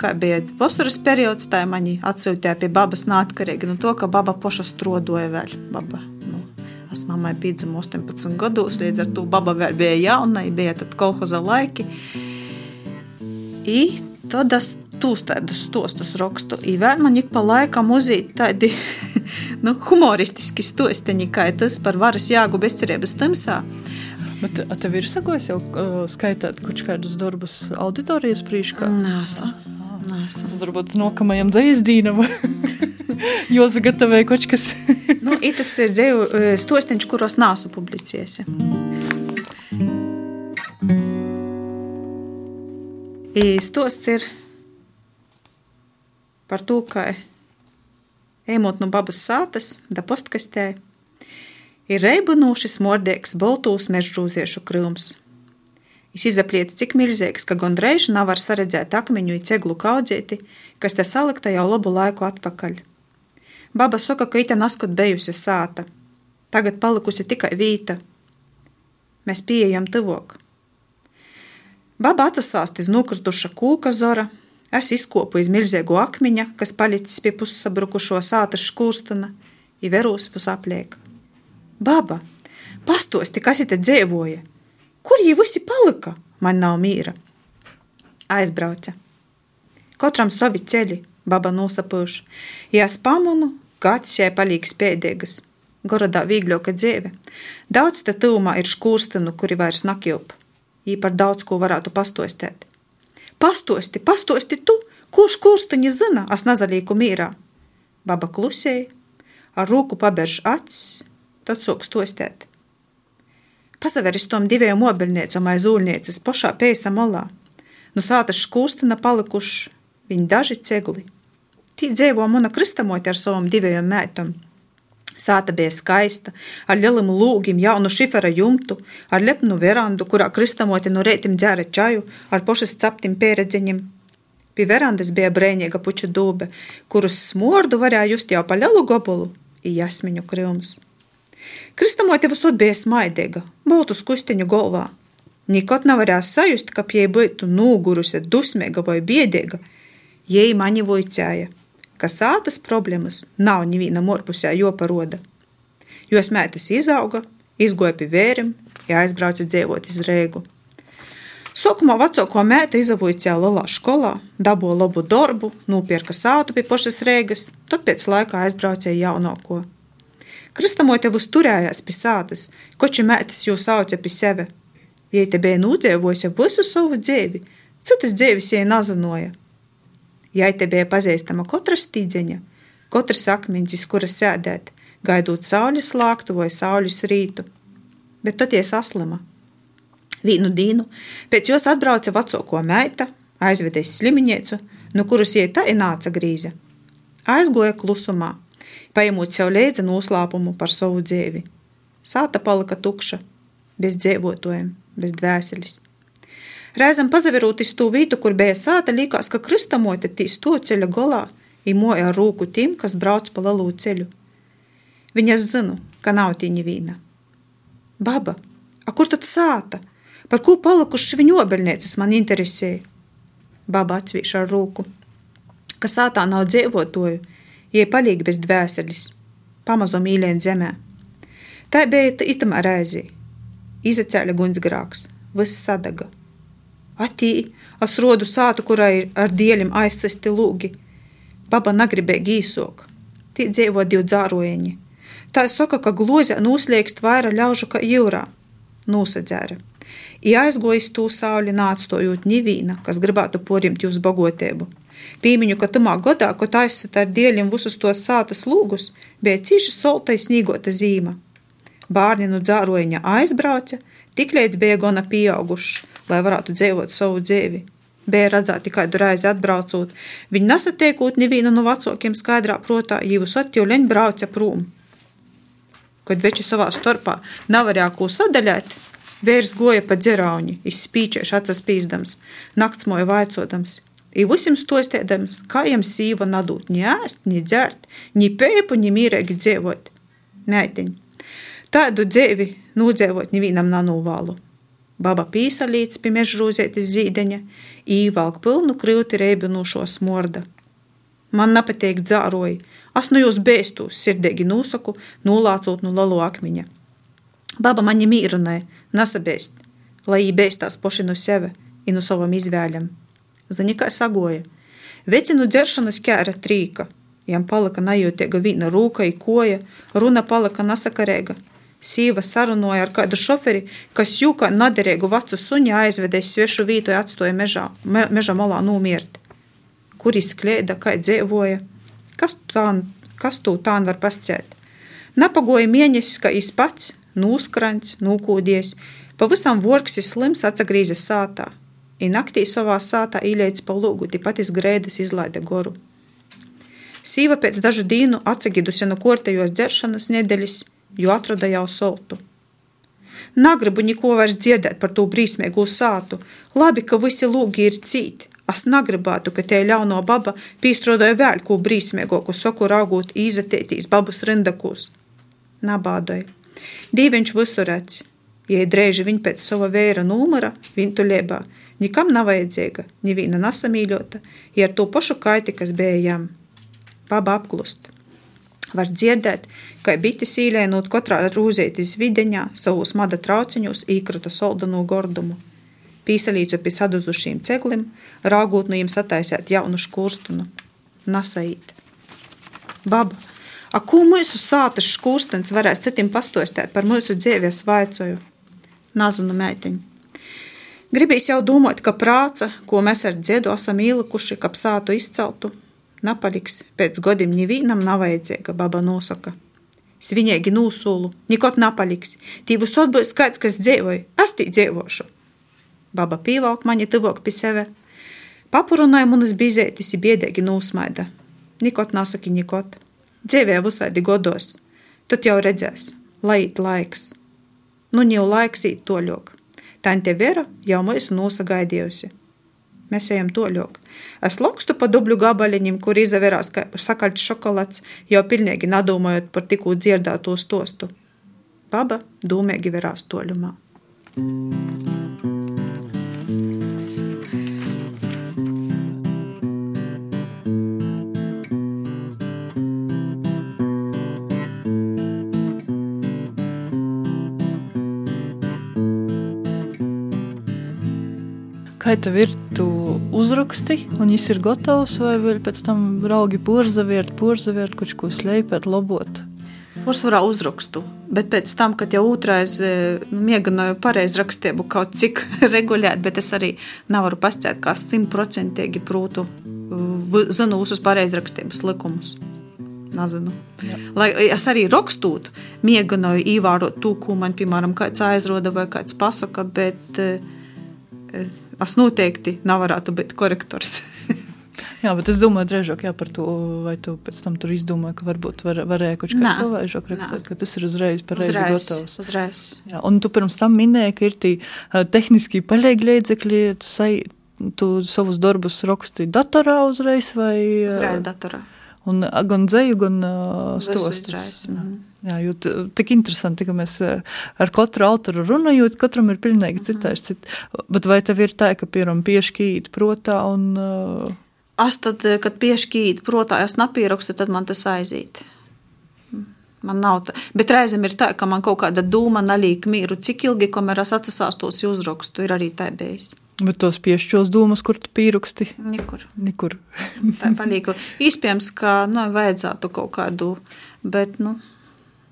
Kā bija vasaras periods, tā mani atsūtīja pie babas neatkarīgi no to, ka baba paša strodoja vēl. Baba, nu, es mammai piedzimu 18 gados, līdz ar to baba vēl bija jauna, bija tad kolhoza laiki. I tad es tūs tādus stostus rakstu. I vēl man ik pa laikam uzīt tādi <laughs> nu, humoristiski stosteņi, kā tas par varas jāgu bezcerības tamsā. Bet tev ir sagojis jau uh, skaitāt kaut kādus darbus auditorijas prīškā? Nāsa. Nāsa. Varbūt nākamajam dzēsdīnam. <laughs> jo zagatavoja kaut kas. <laughs> nu, tas ir dzēju stosteņš, kuros nāsu publicējies. Stosts ir par to, ka ejot no babas sātas, da postkastē, ir reibanošs, mordīgs, boltūs mežģūziešu krūms. Es izapliec cik milzīgs, ka gondreiz nav var saredzēt akmeņu i ceglu kaudzēti, kas te salikta jau labu laiku atpakaļ. Baba saka, ka ita naskot bejusi sāta. Tagad palikusi tikai vīta. Mēs pieejam tuvok. Baba atsasāst iz nukrituša kūka zora, es izkopu iz milzīgu akmeņa, kas palicis pie pussabrukušo sātas škūrstana, i verūs pus apliek. Baba, pastosti, kas ite dzēvoja! Kur jī visi palika? Man nav mīra. Aizbrauca. Katram savi ceļi, baba nosapūša. Ja es pamanu, kāds šai palīk spēdīgas. Gorodā vīgļoka dzīve. Daudz te tūmā ir škūrstanu, kuri vairs nakjūp. Jī par daudz ko varētu pastostēt. Pastosti, pastosti tu, kurš kūrstani zina, es nazalīku mīrā. Baba klusēja, ar rūku paberž acis, tad sāk stostēt. Pasaveris tom diviem obeļniecam aiz ūļnieces pošā pēsa molā. No sātas škūstana palikuši viņi daži cegli. Tī dzēvo muna kristamote ar savam diviem mētam. Sāta bija skaista, ar lieliem lūgiem, jaunu šifera jumtu, ar lepnu verandu, kurā kristamote no rētim dzēra čaju, ar pošas captim pieredzeņiem. Pie verandas bija brēņīga puču dūbe, kuras smordu varēja just jau pa lielu gobulu, jasmiņu krīms. Kristamote visot bija smaidīga, boltus kustiņu galvā. Nikot nevarēja sajust, ka pie būtu nūgurusi, dusmīga vai biedīga. Jei mani voicēja – ka sātas problēmas nav nevienam orpusē joparoda. Jo smētas izauga, izgoja pie vērim, ja aizbrauca dzīvot iz Rēgu. Sākumā vecāko mēta izavoja lielā skolā, dabūja labu darbu, nopirka sātu pie pašas Rēgas, tad pēc laika aizbrauca jaunāko. Kristamote uzturējās pie sātas, koči mētas jau sauca pie sevi. Jei te bija nūdzīvojusi visu savu dzīvi, citas dzīves jai nazanoja. Jai te bija pazīstama katra stīdzeņa, katrs akmeņš, kura sēdēt, gaidot saules lāktu vai saules rītu. Bet toties aslima. Vīnu dienu pēc jos atbrauca vecāko meita, aizvedēs slimiņiecu, no kuras jai tā nāca grīze. Aizgoja klusumā, paņemot sev līdzi noslēpumu par savu dzīvi. Sāta palika tukša, bez dzīvotājiem, bez dvēseles. Reizēm pazaverot iz to vietu, kur bija sāta, likās, ka kristamote tīs to ceļa golā i moja ar rūku tim, kas brauc pa lielu ceļu. Viņa zinu, ka nav tī nevīna. Baba, a kur tad sāta? Par ko palikušas viņa obeļnieces man interesēja? Baba atsvīš ar rūku. Ka sātā nav dzīvotoju, jai palīgi bez dvēseles, pamazo mīlēn zemē. Tā bija itamā reizī. Izacēla gunsgrāks, viss sadaga. Atī, es rodu sātu, kurai ir ar dieļiem aizsesti lūgi. Baba negribēja gīsok. Tī dzīvo divi dzārojeņi. Tā saka, ka glozē nūsliekst vaira ļaužu kā jūrā. Nūsadzēra. I aizgojis tū sauli nāctojot nivīna, kas gribētu porimt jūs bagotēbu. Pīmiņu, ka tamā godā, ko taisat ar dieļiem visus tos sātas lūgus, bija cīši solta iznīgota zīma. Bārni no dzārojeņa aizbrauca, tik līdz bija gana pieauguši lai varētu dzīvot savu dzīvi. Bija redzēti kādu reizi atbraucot, viņi nesatiekot nevienu no vecākiem skaidrā protā, jīvus atjūleņ brauca prūm. Kad veči savā starpā nevarēja ko sadaļāt, vērs goja pa dzerauņi, izspīčieši acas pīzdams, nakts moja vaicodams. I visiem stostēdams, kā jiem sīva nadūt, ni ēst, ni dzert, ni pēpu, ni mīrēgi dzīvot. Mētiņ, tādu dzīvi nūdzēvot nevienam nanūvālu. Baba pīsalīts pie mežrūzētis zīdeņa, īvalk pilnu krīti reibinošo smorda. Man nepatīk dzāroji, es no jūs bēstos, sirdīgi nosaku, nolācot no lalo akmiņa. Baba mani mīrunai, nesabēst, lai jī bēstās poši no sevi i no savam izvēļam. Zini, kā sagoja. Vecinu dzeršanas kēra trīka, jam palika najūtīga vīna rūka i koja, runa palika nesakarēga, Sīva sarunoja ar kādu šoferi, kas jūka naderīgu vecu suņu aizvedēs svešu vītu atstoja mežā, me, meža malā nomirt. Kur izklieda, kā dzīvoja? Kas, tā, kas tū tā var pasciet? Napagoja mieņesis, ka iz pats, nūskrants, nūkūdies, pavisam vorksis slims atsagrīza sātā. I naktī savā sātā īlēts pa lūgu, tipat iz grēdas izlaida goru. Sīva pēc dažu dīnu atsagidusi no kortējos dzeršanas nedēļas, jo atrada jau soltu. Negribu neko vairs dzirdēt par to brīsmīgo sātu. Labi, ka visi lūgi ir cīti. Es negribētu, ka tie ļauno baba pīstrodoja vēl ko brīsmīgāku, soku raugot izatētīs babas rindakūs. Nabādoja. Dīviņš visu redz. Ja drēži viņa pēc sava vēra numura, vintulēbā, nikam nav vajadzīga, neviena nesamīļota, ja ar to pašu kaiti, kas bija jām. Baba apklust. Var dzirdēt, kā biti sīlēnot katrā rūzētis videņā, savus mada trauciņos īkrata soldano gordumu. Pīsalīcu pie saduzušīm ceglim, rāgot no jiem sataisēt jaunu škurstunu. Nasaīt. Baba, a ko mūsu sātas škurstens varēs citim pastostēt par mūsu dzīvies vaicoju? Nazunu meitiņu. Gribīs jau domāt, ka prāca, ko mēs ar dziedu esam īlikuši, kap sātu izceltu, Napaliks pēc godiem nevienam nav vajadzīga, baba nosaka. Svinīgi nūsulu, nikot napaliks, tī visot būs kāds, kas dzīvoja, es tī dzīvošu. Baba pīvalk mani tuvok pie sevi. Papurunāja manas bizētis, biedēgi nūsmaida. Nikot nasaki nikot. Dzīvē visādi godos. Tad jau redzēs, lai it laiks. Nu, jau laiks īt toļok. Tante Vera jau mūs nosagaidījusi. Mēs ejam toļok. Es lakstu pa dubļu gabaliņiem, kur izaverās kā sakaļts šokolads, jau pilnīgi nadomājot par tikko dzirdēto stostu. Baba dūmīgi verās toļumā. Kā tev ir, tu uzraksti, un viņš ir gatavs, vai vēl pēc tam raugi porzavirt, porzavirt, kaut ko slēpēt, labot? Uzsvarā uzrakstu, bet pēc tam, kad jau otrais nu, mēģināju pareizi rakstību kaut cik <laughs> regulēt, bet es arī nevaru pasciet, kā simtprocentīgi prūtu zinu visus pareizrakstības likumus. Nezinu. Jā. Lai es arī rakstot, mēģināju ievērot to, ko man, piemēram, kāds aizroda vai kāds pasaka, bet es noteikti nevarētu būt korektors. <laughs> jā, bet es domāju, drīzāk par to, vai tu pēc tam tur izdomāji, ka varbūt var, varēja kaut kā savādāk rakstīt, ka tas ir uzreiz pareizi gatavs. Uzreiz. Jā, un tu pirms tam minēji, ka ir tie uh, tehniski paļēgi līdzekļi, tu, sai, tu savus darbus raksti datorā uzreiz vai? Uzreiz datorā. Un gan dzēju, gan uh, stostus. Mhm. Jā, jo tik interesanti, ka mēs ar katru autoru runājot, katram ir pilnīgi citāds. Cit. Bet vai tev ir tā, ka piemēram piešķīt protā un... Es tad, kad piešķīt protā, es napierakstu, tad man tas aiziet. Man nav tā. Bet reizēm ir tā, ka man kaut kāda doma nalīk mīru, cik ilgi, kamēr es atsasāstos uzrakstu, ir arī tā bijis. Bet tos piešķos domas, kur tu pieraksti? Nekur. Nekur. tā palīga. Iespējams, ka, nu, vajadzētu kaut kādu, bet, nu,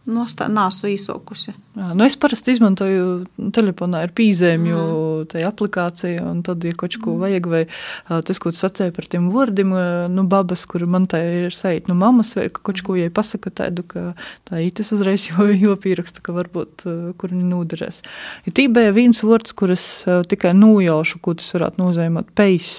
nostā, nāsu īsokusi. Jā, nu es parasti izmantoju telefonā ar pīzēmju mm. tajā aplikācija, un tad, ja kaut ko vajag, vai tas, ko tu sacēji par tiem vārdiem, nu, babas, kur man tā ir sajūt, nu, mammas, vai kaut ko, ja pasaka tādu, ka tā ītas uzreiz <laughs> jau, jau pieraksta, ka varbūt, kur viņi noderēs. Ja tī bija viens vārds, kuras tikai nojaušu, ko tas varētu nozīmēt, pejs.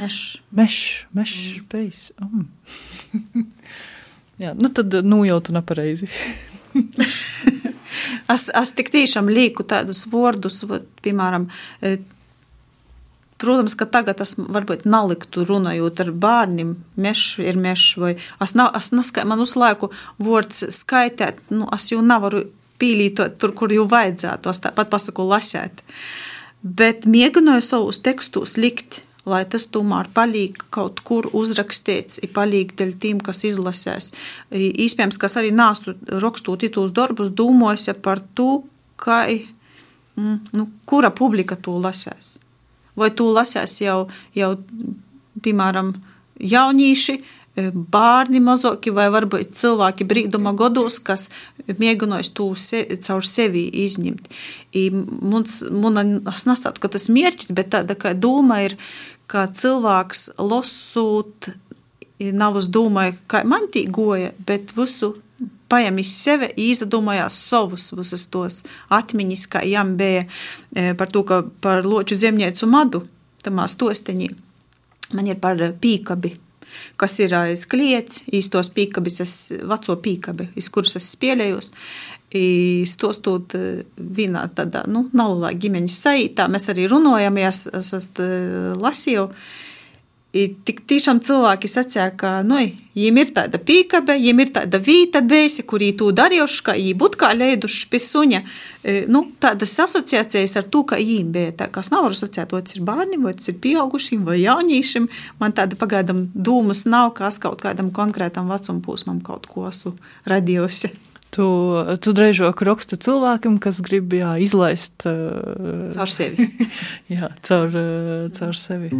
Meš. Meš, meš, mm. pejs. Mm. <laughs> Jā, nu tad nojautu nepareizi. <laughs> <laughs> es, es tik tiešām lieku tādus vārdus, piemēram, e, Protams, ka tagad tas varbūt naliktu runājot ar bērniem, mežs ir mežs, vai es, nav, es neskai, man uz laiku vārds skaitēt, nu, es jau nevaru pīlītot tur, kur jau vajadzētu, es tāpat pasaku lasēt. Bet mēģināju savus tekstus likt lai tas tomēr paliek kaut kur uzrakstīts, ir paliek dēļ tiem, kas izlasēs. Īspējams, kas arī nāstu rakstot tos darbus, domājas par to, ka, mm, nu, kura publika to lasēs. Vai to lasēs jau, jau piemēram, jaunieši, bērni mazāki vai varbūt cilvēki brīduma gados, kas mēģinās to se, caur sevi izņemt. Mums, man, es nesaku, ka tas mērķis, bet tāda kā doma ir, ka cilvēks lasot, nav uz domāju, kā man tī goja, bet visu paņem iz sevi, izdomājās savus visus tos atmiņas, kā jām bija par to, ka par loču zemniecu madu, tamā stosteņī. Man ir par pīkabi, kas ir aiz kliets, īstos pīkabis, es veco pīkabi, iz kurus es spēlējos. Stostot vienā tādā, nu, nelielā ģimeņas saītā, mēs arī runājamies, es esmu lasīju. I tik tiešām cilvēki sacīja, ka nu, viņiem ir tāda pīkabe, viņiem ir tāda vīta bēsi, kurī to darījuši, ka viņi būtu kā leiduši pie suņa. Nu, tādas asociācijas ar to, ka viņiem bija tā, kas nav asociēta, vai tas ir bērniem, vai tas ir pieaugušiem, vai jauniešiem. Man tāda pagaidām dūmas nav, ka es kaut kādam konkrētam vecuma posmam kaut ko esmu radījusi. Tu, tu drēžok rakstu cilvēkam, kas grib jā, izlaist uh, caur sevi. <laughs> jā, caur, uh, caur sevi.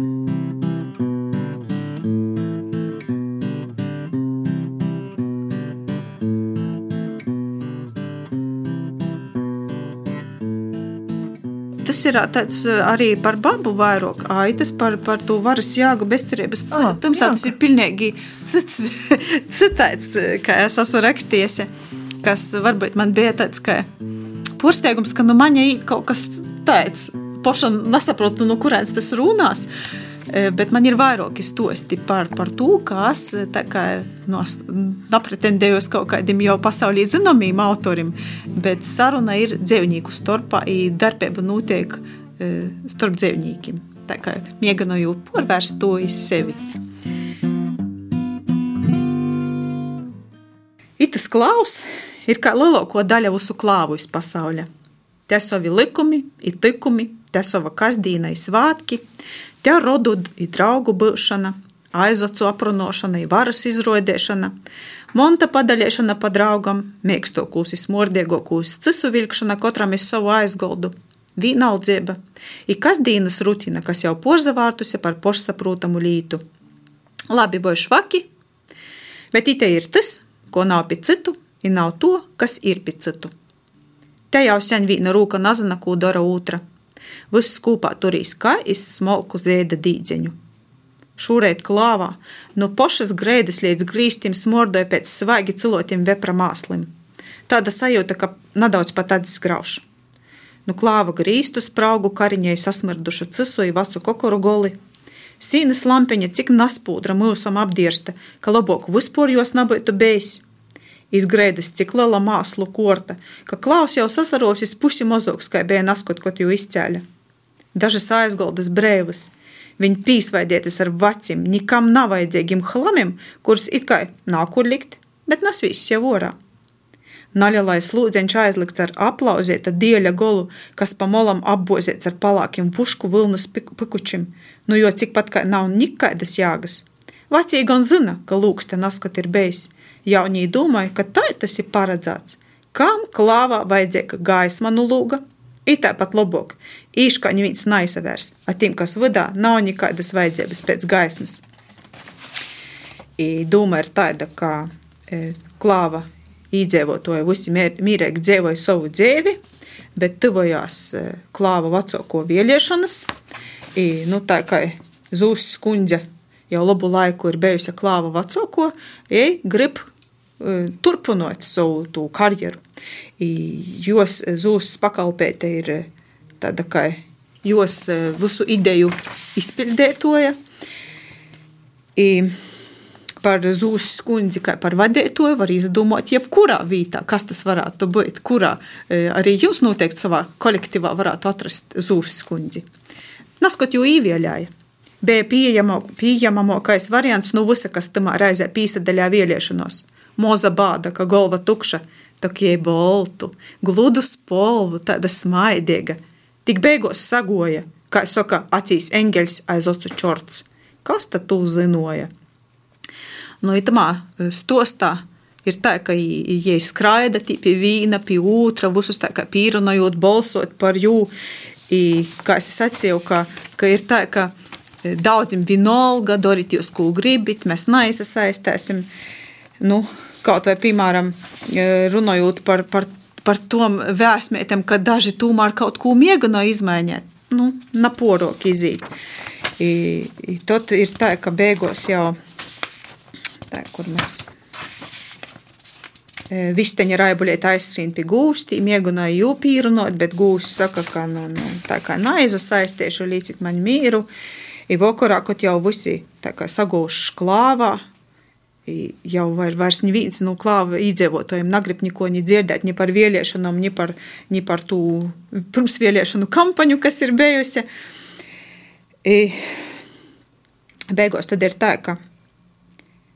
Tas ir tāds arī par babu vairāk aitas, par, par to varas jāgu bezcerības. Ah, Tamsā tas ir pilnīgi cits, <laughs> citāds, kā es esmu rakstījis kas varbūt man bija tāds kā pārsteigums, ka nu man ir kaut kas tāds. Pašam nesaprotu, no kurienes tas runās. Bet man ir vairāki stosti par, par to, kas no, nepretendēju uz kaut kādiem jau pasaulī zināmiem autoriem, bet saruna ir dzīvnieku starpā, un darbība notiek starp dzīvniekiem. Tā kā mēģināju porvērst to iz sevi. Itas klaus ir kā lielāko daļu visu klāvu iz pasaulē. Te savi likumi, ir tikumi, te sava kasdīna, ir svātki, te rodu ir draugu būšana, aizocu aprunāšana, ir varas izrodēšana, monta padaļēšana pa draugam, mīkstokūs, smordiegokūs, cisu vilkšana katram iz savu aizgoldu, vienaldzība, ir kasdienas rutīna, kas jau porzavārtusi par pašsaprotamu lītu. Labi vai švaki, bet ite ir tas, ko nav pie citu, ir nav to, kas ir pie citu. Te jau sen viena rūka nezina, ko dara otra. Viss kopā turīs kā iz smalku zēda dīdzeņu. Šūrēt klāvā, no pošas grēdas līdz grīstim smordoja pēc svaigi cilotiem vepra māslim. Tāda sajūta, ka nedaudz pat atsgrauž. Nu klāva grīstu spraugu kariņai sasmirdušu cisoju vacu kokoru goli. Sīnas lampiņa cik naspūdra mūsam apdirsta, ka labāk vispār jos nebūtu bijis izgrēdas cik liela māslu korta, ka klaus jau sasarosis pusi mozoks, kā bija naskot, kot jau izcēļa. Dažas aizgoldas brēvas, viņi pīsvaidietas ar vacim, nikam nav vajadzīgiem hlamim, kurus it kā nav kur likt, bet nas viss jau orā. Naļalais lūdzeņš aizlikts ar aplauzieta dieļa golu, kas pa molam apboziets ar palākiem pušku vilnas pikučim, nu jo cik pat kā nav nikaidas jāgas. Vecī gan zina, ka lūks te naskot ir bejs, Jaunie domāja, ka tā tas ir paredzēts. Kam klāvā vajadzīga gaisma no lūga? Ir tāpat labāk, īškaņi viņas naisavērs, ar tiem, kas vadā nav nekādas vajadzības pēc gaismas. I doma ir tāda, ka e, klāva īdzīvotāji visi mīrīgi dzīvoja savu dzīvi, bet tuvojās e, klāva vecāko vēlēšanas. I, nu, tā kā Zūs skundze jau labu laiku ir bijusi klāva vecāko, ja grib turpinot savu karjeru. Jos zūs pakalpēta ir tāda kā jos visu ideju izpildētoja. I par zūs skundzi, kā par vadītāju, var izdomāt, jebkurā vietā, kas tas varētu būt, kurā arī jūs noteikti savā kolektīvā varētu atrast zūs skundzi. Naskot jau īvieļāja. Bija pieejamākais variants no visa, kas tamā reizē pīsadaļā vēlēšanos moza bāda, ka galva tukša, tokie boltu, gludu spolvu, tāda smaidīga. Tik beigās sagoja, kā saka, acīs eņģeļs aiz ocu čorts. Kas tad tu zinoja? Nu, itamā e, stostā ir tā, ka viņi skraida pie viena, pie otra, visus tā kā pīrunājot, balsot par jū. I, kā es sacīju, ka, ka ir tā, ka e, daudziem vienalga, dariet jūs, ko gribat, mēs neiesaistīsim. Nu, Kaut vai, piemēram, e, runājot par, par, par tom vēsmētiem, ka daži tomēr kaut ko mēģina izmainīt, nu, naporok izīt. I, i tad ir tā, ka beigās jau, tā, kur mēs e, Visteņa raibuļieta aizskrien pie gūsti, mēģināja jūpīrunot, bet gūsts saka, ka nu, nu, tā kā naizasaistiešu līdz man mīru. I vakarā, kad jau visi tā kā sagūšu klāvā, jau var, vairs neviens no klāva iedzīvotājiem negrib neko ni dzirdēt ni par vēlēšanām, ni par, ni par tū pirmsvēlēšanu kampaņu, kas ir bijusi. Beigās tad ir tā, ka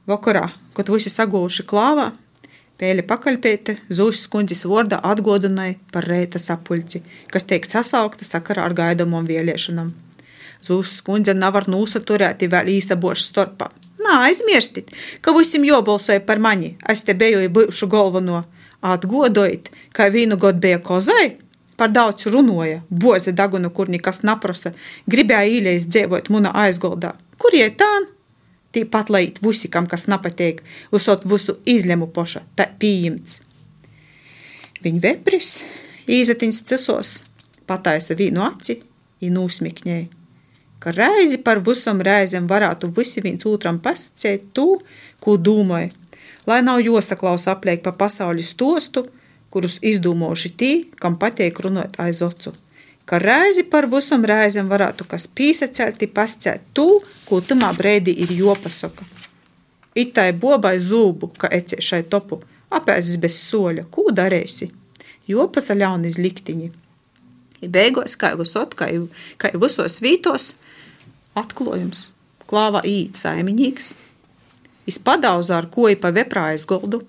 vakarā, kad visi sagūši klāvā, pēļa pakaļpēte Zūšas kundzes vārdā atgodināja par reita sapulci, kas tiek sasaukta sakarā ar gaidāmām vēlēšanām. Zūšas kundze nevar nosaturēt vēl īsa boša starpā. Nā, aizmirstit, ka visam jobalsoja par mani, es te biju bijušu galveno. Atgodojot, ka vienu gadu bija kozai, par daudz runāja, boze dagunu, kur nekas naprasa, gribēja īļais dzīvot muna aizgoldā. Kur jē tā? Tīpat lai visi, kam kas nepatīk, uzsot visu izlemu poša, tā pieņemts. Viņa vepris, īzetiņas cisos, pataisa vīnu aci, un usmikņēja ka reizi par visam reizēm varētu visi viens otram pasakīt to, ko domāja, lai nav josaklaus apliek pa pasaules stostu, kurus izdomājuši tie, kam patīk runāt aiz ocu. ka reizi par visam reizēm varētu kas pīsacelti pascēt to, ko tamā brīdī ir jopasaka. Itai bobai zūbu, ka eciešai topu, apēzis bez soļa, ko darēsi? Jopasa ļaunis liktiņi. I beigās, kā kā visos vītos, atklājums. Klāva īt saimiņīgs. Izpadauza ar koju pa veprājas goldu,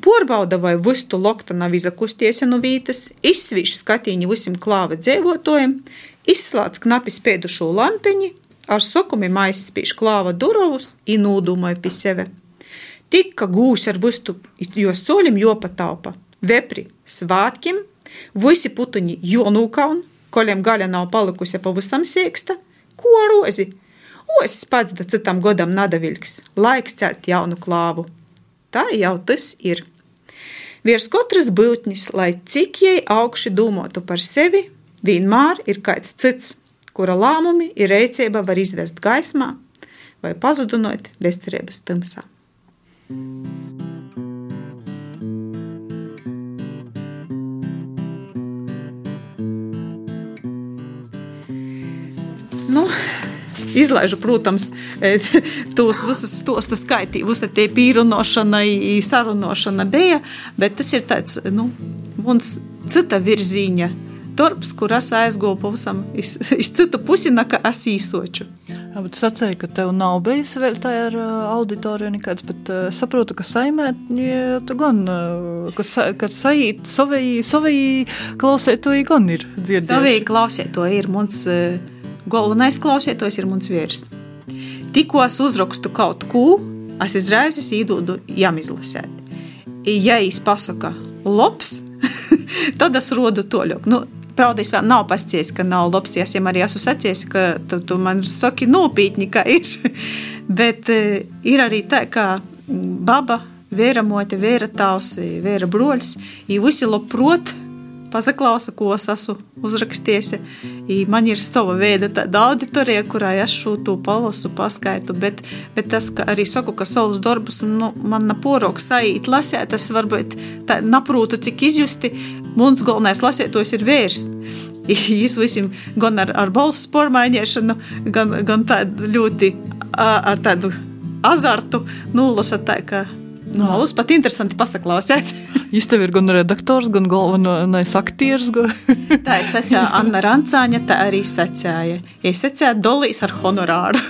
Porbauda, vai vistu lokta nav izakusties no vītas, izsvīš skatīņu visam klāva dzīvotājiem, izslēdz knapi spēdušo lampiņu, ar sokumiem aizspīš klāva durovus un nūdūmoja pie sevi. Tika gūs ar vistu, jo soļim jopataupa, vepri svātkim, visi putuņi jonūkaun, koļiem gaļa nav palikusi pavisam sēksta, ko rozi. Os pats da citam godam nadaviļks, laiks celt jaunu klāvu. Tā jau tas ir. Virs katras būtnes, lai cik jai augši domātu par sevi, vienmēr ir kāds cits, kura lēmumi ir rīcība var izvest gaismā vai pazudinot bezcerības tumsā. Nu, izlaižu, protams, e, tos visus stostu skaitī. Visa tie pīrunošana, sarunošana bija, bet tas ir tāds, nu, mums cita virzīņa darbs, kur es aizgūstu pavisam iz, iz citu pusi, nekā es īsoču. Jā, bet es atceru, ka tev nav bijis vēl tā ar auditoriju nekāds, bet uh, saprotu, ka saimē, ja tu gan, uh, ka, sa, ka sajīt savēji, savēji klausētoji gan ir dzirdējuši. Savēji klausētoji ir mums... Uh, Galvenais klausieties, ir mans vīrs. Tikko es uzrakstu kaut ko, es izraisi īdodu jām izlasēt. Ja viņš pasaka, labs, <laughs> tad es rodu to ļauku. Nu, Pravda, es vēl nav pasties, ka nav labs. Es jau arī esmu sacies, ka tu, tu man saki nopietni, ka ir. <laughs> Bet uh, ir arī tā, ka baba, vēra mote, vēra tavs, vēra broļs, viņi visi labprot pazaklausa, ko es esmu uzrakstījis. Man ir sava veida auditorija, kurā es šo to palasu, paskaitu, bet, bet tas, ka arī saku, ka savus darbus nu, man naporoka sajūt lasēt, tas varbūt tā naprūtu, cik izjusti, mums galvenais lasētos ir vērs. Viņš visiem gan ar, ar balsu pormaiņiešanu, gan, gan tādu ļoti ar tādu azartu nulasa tā, ka Nu, Malus pat interesanti pasaklausīt. <laughs> Jūs tev ir gan redaktors, gan galvenais aktieris. <laughs> tā ir secēja Anna Rancāņa, tā arī secēja. Es secēju dolīs ar honorāru.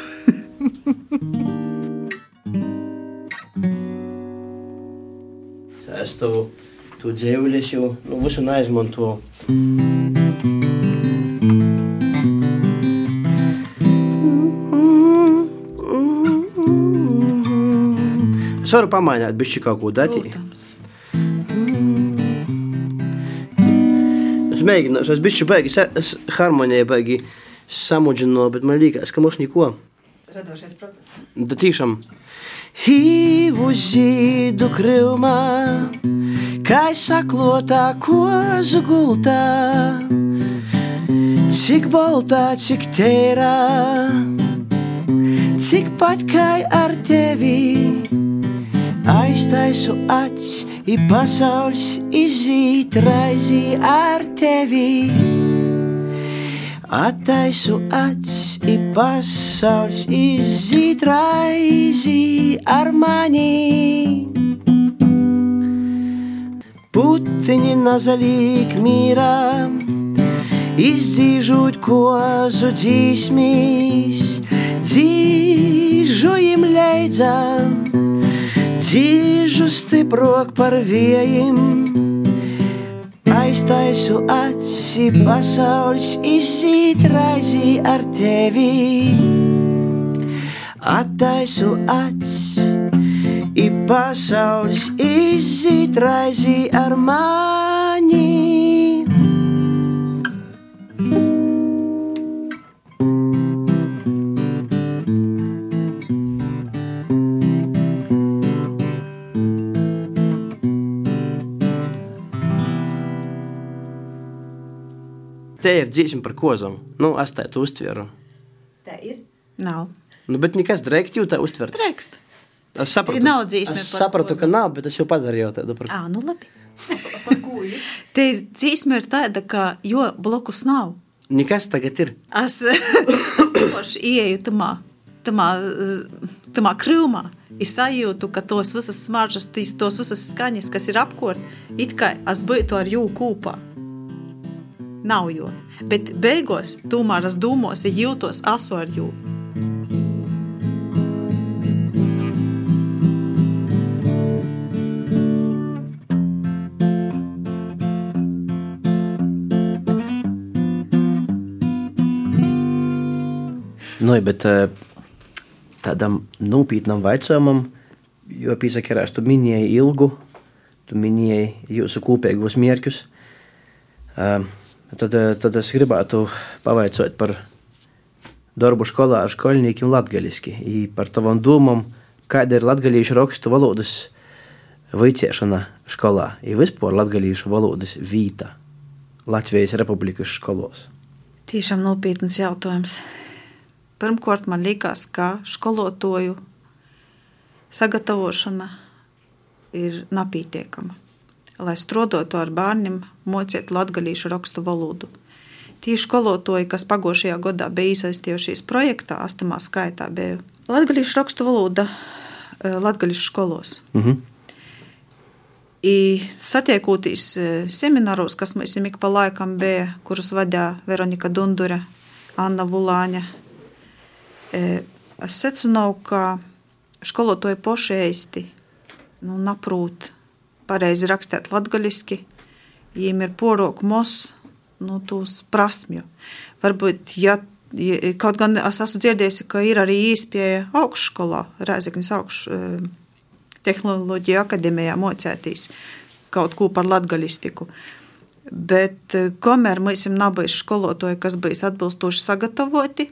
es tev tu dzīvuļus jau nu, visu neizmantoju. Es varu pamainīt, bišķi kaut ko darīt. Es mēģināšu, es bišķi baigi, es harmoniju baigi samudžino, bet man liekas, ka mums neko. Radošais process. Da tiešām. Hīvu zīdu krivmā, kā saklotā kozu gultā, cik baltā, cik tērā, cik pat kā ar tevi aiztaisu acis, ir pasaules izzīt raizi ar tevi. Attaisu acis, ir pasaules izzīt raizi ar mani. Putiņi nazalīk mīrā, izdzīžot kozu dzīsmīs, dzīžojam leidzam dzīžu stiprāk par vējiem. Aiztaisu aci, pasaules izsīt raizi ar tevi. Attaisu aci, i pasaules izsīt raizi ar mani. Te ir dziesma par kozām. Nu, es tā tu uztveru. Tā ir? Nav. Nu, bet nekas drēkst jūtā uztvert. Drēkst. Es sapratu, nav dziesma es par sapratu ka kozām. nav, bet es jau padarīju tādu par Ā, nu labi. <laughs> Te dzīsme ir tāda, ka jo blokus nav. Nekas tagad ir. Es, <laughs> es vienkārši ieeju tamā, tamā, tamā krūmā. Es sajūtu, ka tos visas smaržas, tīs, tos visas skaņas, kas ir apkārt, it kā es būtu ar jū kopā. Nav jo. Bet beigās, tomēr es domos, ja jūtos asu ar jū. Nu, bet eh, tādam nopietnam jautājumam, jo piesakarās, tu minēji ilgu, tu minēji jūsu kopīgos mērķus. Eh, tad, eh, tad es gribētu pavaicot par darbu skolā ar skolniekiem latgaliski, par tavam domam, kāda ir latgalīšu rakstu valodas vicēšana skolā, ir vispār latgalīšu valodas vīta Latvijas Republikas skolos. Tiešām nopietns jautājums. Pirmkārt, man liekas, ka skolotāju sagatavošana ir nepietiekama. Lai strādātu ar bērniem, mocītu latviešu rakstu valodu. Tie skolotāji, kas pagājušajā gadā bija iesaistījušies projektā, astamā skaitā bija latviešu rakstu valoda eh, latviešu skolos. Mm -hmm. I satiekoties eh, semināros, kas mums ik pa laikam bija, kurus vadīja Veronika Dundure, Anna Vulāņa, Es secināju, ka skolotāji paši īsti nu, naprūt pareizi rakstīt latgaļiski, viņiem ir porok mos, nu, tūs prasmju. Varbūt, ja, ja kaut gan es esmu dzirdējusi, ka ir arī īspēja augšskolā, Rēzeknis augš tehnoloģija akadēmijā mocētīs kaut ko par latgaļistiku. Bet kamēr mēs esam nabajuši skolotāji, kas bijis atbilstoši sagatavoti,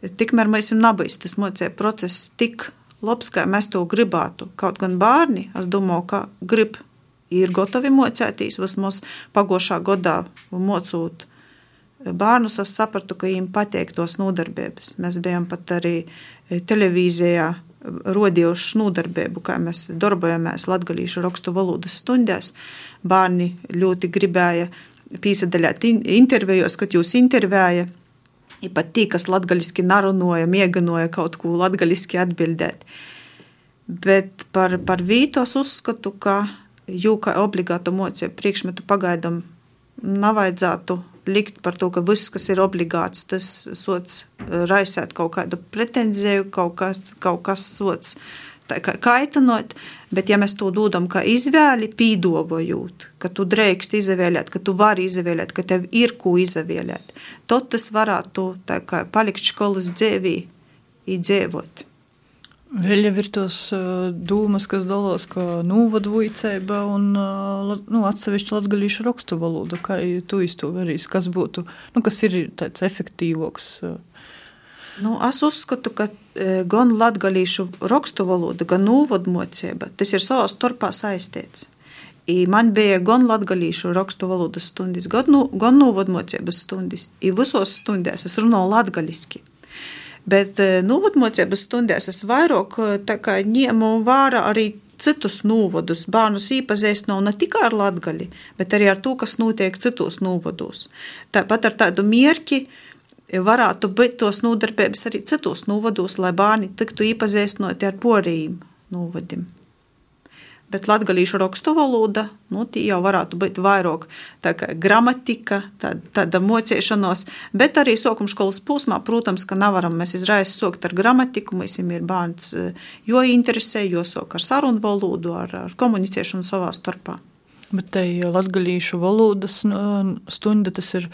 Tikmēr mēs esam nabīs, tas mocēja process tik labs, kā mēs to gribētu. Kaut gan bērni, es domāju, ka grib, ir gatavi mocētīs, vismaz pagošā gadā mocūt bērnus, es sapratu, ka viņiem patīk tos nodarbības. Mēs bijām pat arī televīzijā rodījuši nodarbību, kā mēs darbojamies latgalīšu rakstu valodas stundās. Bērni ļoti gribēja pīsadaļāt intervijos, kad jūs intervēja Ja pat tie, kas latgaļiski narunoja, mieganoja kaut ko latgaļiski atbildēt. Bet par, par vītos uzskatu, ka jūka obligātu mocību priekšmetu pagaidam nav vajadzētu likt par to, ka viss, kas ir obligāts, tas sots raisēt kaut kādu pretenziju, kaut kas, kaut kas sots kaitinot, bet ja mēs to dodam kā izvēli, pīdovojot, ka tu drēkst izvēlēt, ka tu vari izvēlēt, ka tev ir ko izvēlēt, tad tas varētu kā, palikt skolas dzīvī, izdzīvot. Vēl jau ir tos uh, dūmas, kas dalās, ka nūvadvujceiba un uh, nu, atsevišķi latgalīšu rakstu valoda, kā tu izto verīs, kas būtu, nu, kas ir tāds efektīvoks. Uh, Nu, es uzskatu, ka gan latviešu rakstu valoda, gan nūvodmocība tas ir savā starpā saistīts. I man bija gan latviešu rakstu valodas stundas, gan, nu, gan nūvodmocības stundas. I visos stundās es runāju latviešu. Bet e, nūvodmocības stundās es vairāk e, ņēmu vērā arī citus nūvadus. Bērnus īpazīst nav ne tikai ar latgali, bet arī ar to, kas notiek citos nūvados. Tāpat ar tādu mierķi, varētu būt tos nodarbības arī citos novados, lai bērni tiktu iepazīstināti ar porījiem novadim. Bet latviešu rakstu valoda nu, jau varētu būt vairāk gramatika, tāda, tāda mocīšanās, bet arī sākuma skolas posmā, protams, ka nevaram mēs izraisa sokt ar gramatiku. Mums ir bērns, jo interesē, jo sok ar sarunu valodu, ar, ar komunicēšanu savā starpā. Bet te latviešu valodas nu, stunda tas ir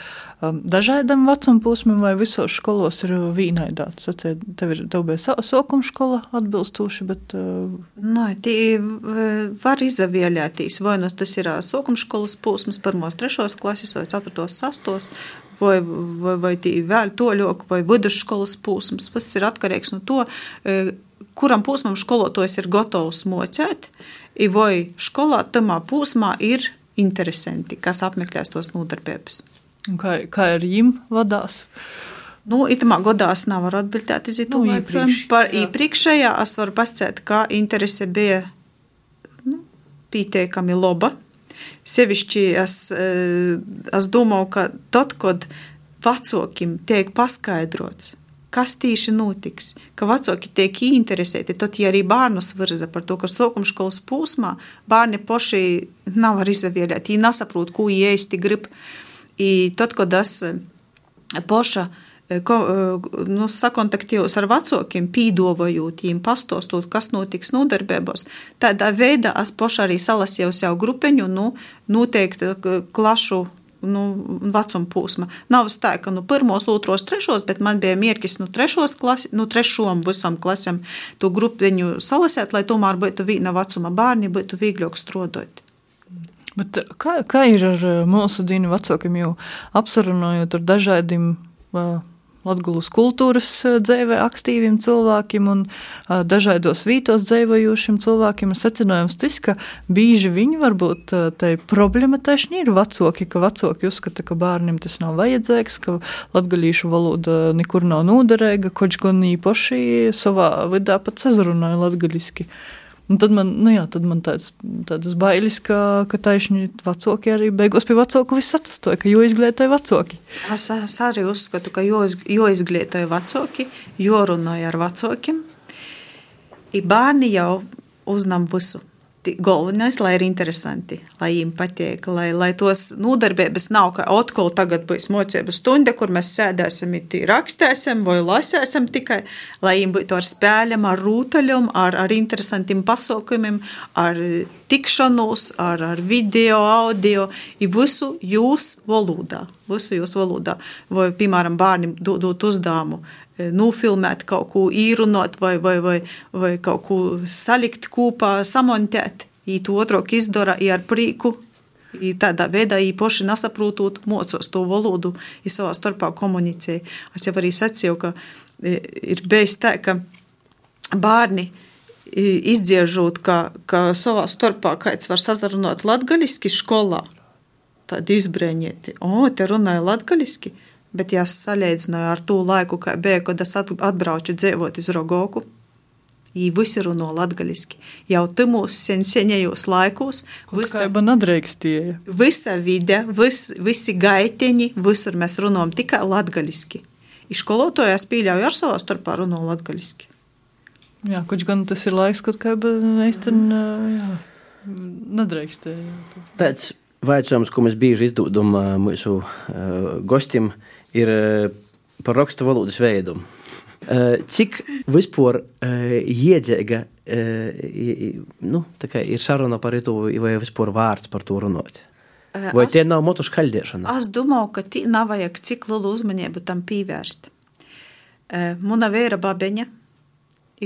um, dažādam vecuma posmam, vai visos skolos ir vīnaidāts. Tev ir tev bija sokuma skola atbilstoši, bet. Uh... Nē, tie var izavieļētīs, vai nu tas ir sokuma skolas posms, pirmos, trešos klases vai ceturtos, sastos, vai, vai, vai vēl toļok, vai vidusskolas posms. Tas ir atkarīgs no to, kuram posmam skolotājs ir gatavs mocēt vai skolā tamā posmā ir interesanti, kas apmeklēs tos nodarbības. Kā, kā ar viņiem vadās? Nu, itamā godā es nevaru atbildēt uz to nu, jautājumu. Par jā. iepriekšējā es varu pasciet, ka interese bija nu, pieteikami laba. Sevišķi es, eh, es domāju, ka tad, kad vecākiem tiek paskaidrots, kas tieši notiks, ka vecāki tiek interesēti. Tad, ja arī bērnus virza par to, ka sākuma skolas posmā bērni paši nav arī izvēlēti, viņi nesaprot, ko īsti grib. I tad, kad es paša ko, nu, sakontaktējos ar vecākiem, pīdovojot viņiem, pastāstot, kas notiks nodarbībos. Tādā veidā es paša arī salasīju savu grupeņu, nu, noteikti klašu nu, vecuma posma. Nav tā, ka nu, pirmos, otros, trešos, bet man bija mērķis nu, trešos klasi, nu, trešom visam klasam to grupiņu salasēt, lai tomēr būtu viena vecuma bērni, būtu vieglāk strādāt. Bet kā, kā ir ar mūsu dienu vecākiem, jau apsarunājot ar dažādiem uh, Latvijas kultūras dzīvē aktīviem cilvēkiem un dažādos vītos dzīvojošiem cilvēkiem secinājums tas, ka bieži viņi varbūt tai problematēšana ir vecāki, ka vecāki uzskata, ka bērniem tas nav vajadzīgs, ka latgalīšu valoda nekur nav noderīga, koč gan īpaši savā vidā pat sazrunāja latgaliski. Un tad man, nu jā, tad man tāds, tādas bailes, ka, ka taisni vecāki arī beigās pie vecāku viss attastoja, ka jo izglītoja vecāki. Es, es arī uzskatu, ka jo, jo izglītoja vecāki, jo runāja ar vecākiem, bērni jau uznam visu galvenais, lai ir interesanti, lai viņiem patīk, lai, lai tos nodarbības nav, ka atkal tagad būs mocību stunda, kur mēs sēdēsim, rakstēsim vai lasēsim tikai, lai viņiem būtu ar spēļiem, ar rūtaļiem, ar, ar interesantiem pasaukumiem, ar tikšanos, ar, ar video, audio, i visu jūs valodā, visu jūs valodā. Vai, piemēram, bērni dodot uzdevumu, nofilmēt kaut ko īrunot vai, vai, vai, vai kaut ko salikt kopā, samontēt. Ī to otrāk izdara ar prieku. I tādā veidā īpaši nesaprotot, mocos to valodu, ja savā starpā komunicēja. Es jau arī sacīju, ka ir bijis tā, ka bērni izdziežot, ka, ka savā starpā kāds var sazarunāt latgaliski skolā, tad izbrēņieti, o, te runāja latgaliski. Bet, ja salīdzināju ar to laiku, kad bija, kad es atbraucu dzīvot uz Rogoku, Viņi visi runā latviešu. Jau tajos sen, senajos laikos. Visa. Visa vide, vis, visi gaiteņi, visur mēs runājam tikai latviešu. Izskolotājas pieļauj ar savā starpā runā latviešu. Jā, kurš gan tas ir laiks, kad kā īstenībā nedrīkstēja. Tāds vaicājums, ko mēs bieži izdodam mūsu uh, gostiem, ir uh, par rakstu valodas veidu. Uh, cik vispār uh, iedzīga nu, ir saruna par to, vai vispār vārds par to runāt? Vai tie nav motu skaļdiešana? Es domāju, ka tī nav vajag cik lielu uzmanību tam pievērst. Muna vēra babeņa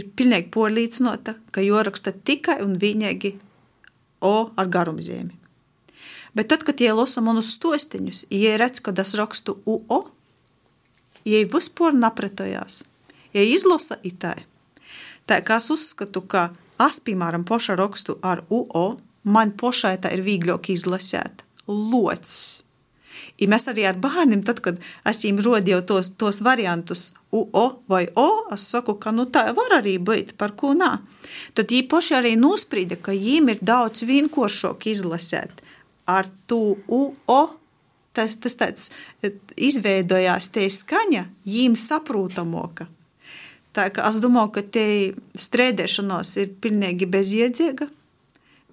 ir pilnīgi porlīdzinota, ka joraksta tikai un vienīgi O ar garumzīmi. Bet tad, kad tie lasa manus stostiņus, ja redz, ka es rakstu UO, ja vispār napretojās, ja izlasa itai, tā kā es uzskatu, ka es, piemēram, poša rakstu ar UO, man pošai tā ir vieglāk izlasēt. Lots. I mēs arī ar bērniem, tad, kad es viņiem rodīju tos, tos variantus, UO vai O, es saku, ka nu, tā var arī būt, par ko nā. Tad viņi paši arī nosprīda, ka viņiem ir daudz vienkāršāk izlasēt ar to UO. Tas, tas tāds izveidojās tie skaņa, jīm saprotamoka. Tā kā es domāju, ka te strēdēšanos ir pilnīgi bezjēdzīga.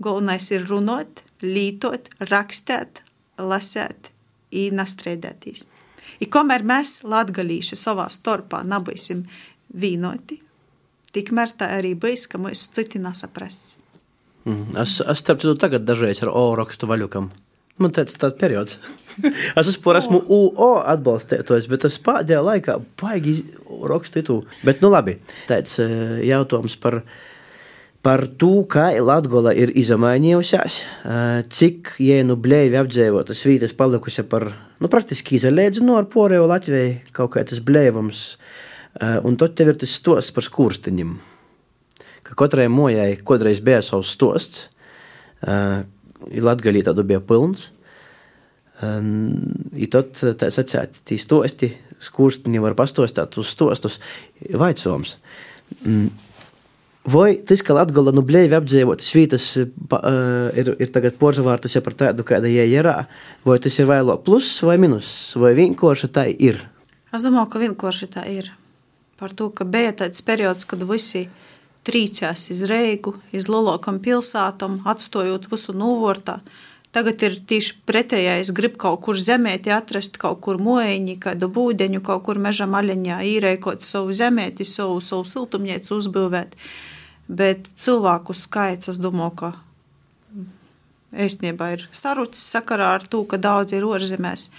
Galvenais ir runāt, lītot, rakstēt, lasēt, īnastrēdētīs. I kamēr mēs, latgalīši, savā starpā nebūsim vienoti, tikmēr tā arī būs, ka mūs citi nesaprast. Mm. Es, es starp citu tagad dažreiz ar O rakstu vaļukam. Man tāds tāds periods. <laughs> es vispār esmu UO atbalstītājs, bet es pēdējā laikā baigi rakstu tu. Bet nu labi, tāds eh, jautājums par, par to, kā Latgola ir izmainījusies, eh, cik jēnu blēvi apdzīvotas vītas palikusi par, nu, praktiski izalēdzinu ar porējo Latviju, kaut kā tas blēvums, eh, un tad tev ir tas stos par skurstiņiem ka katrai mojai kādreiz bija savs stosts. Uh, Latgalī tādu bija pilns. Um, tad tā sacēt, tī stosti, skurstini var pastostāt uz stostus vaicoms. Um, Vai tas, ka Latvija nu vietas pa, uh, ir, ir tagad porzavārtas ja par tādu, kāda jie ir, vai tas ir vairāk pluss vai minus, vai vienkārši tā ir? Es domāju, ka vienkārši tā ir. Par to, ka bija tāds periods, kad visi trīcās iz Reigu, iz Lolokam pilsātam, atstājot visu novārtā. Tagad ir tieši pretējais. Grib kaut kur zemēti atrast, kaut kur mojiņu, kādu būdeņu, kaut kur meža maļaņā īrējot savu zemēti, savu, savu siltumnīcu uzbūvēt. Bet cilvēku skaits, es domāju, ka īstenībā ir sarucis sakarā ar to, ka daudz ir ārzemēs.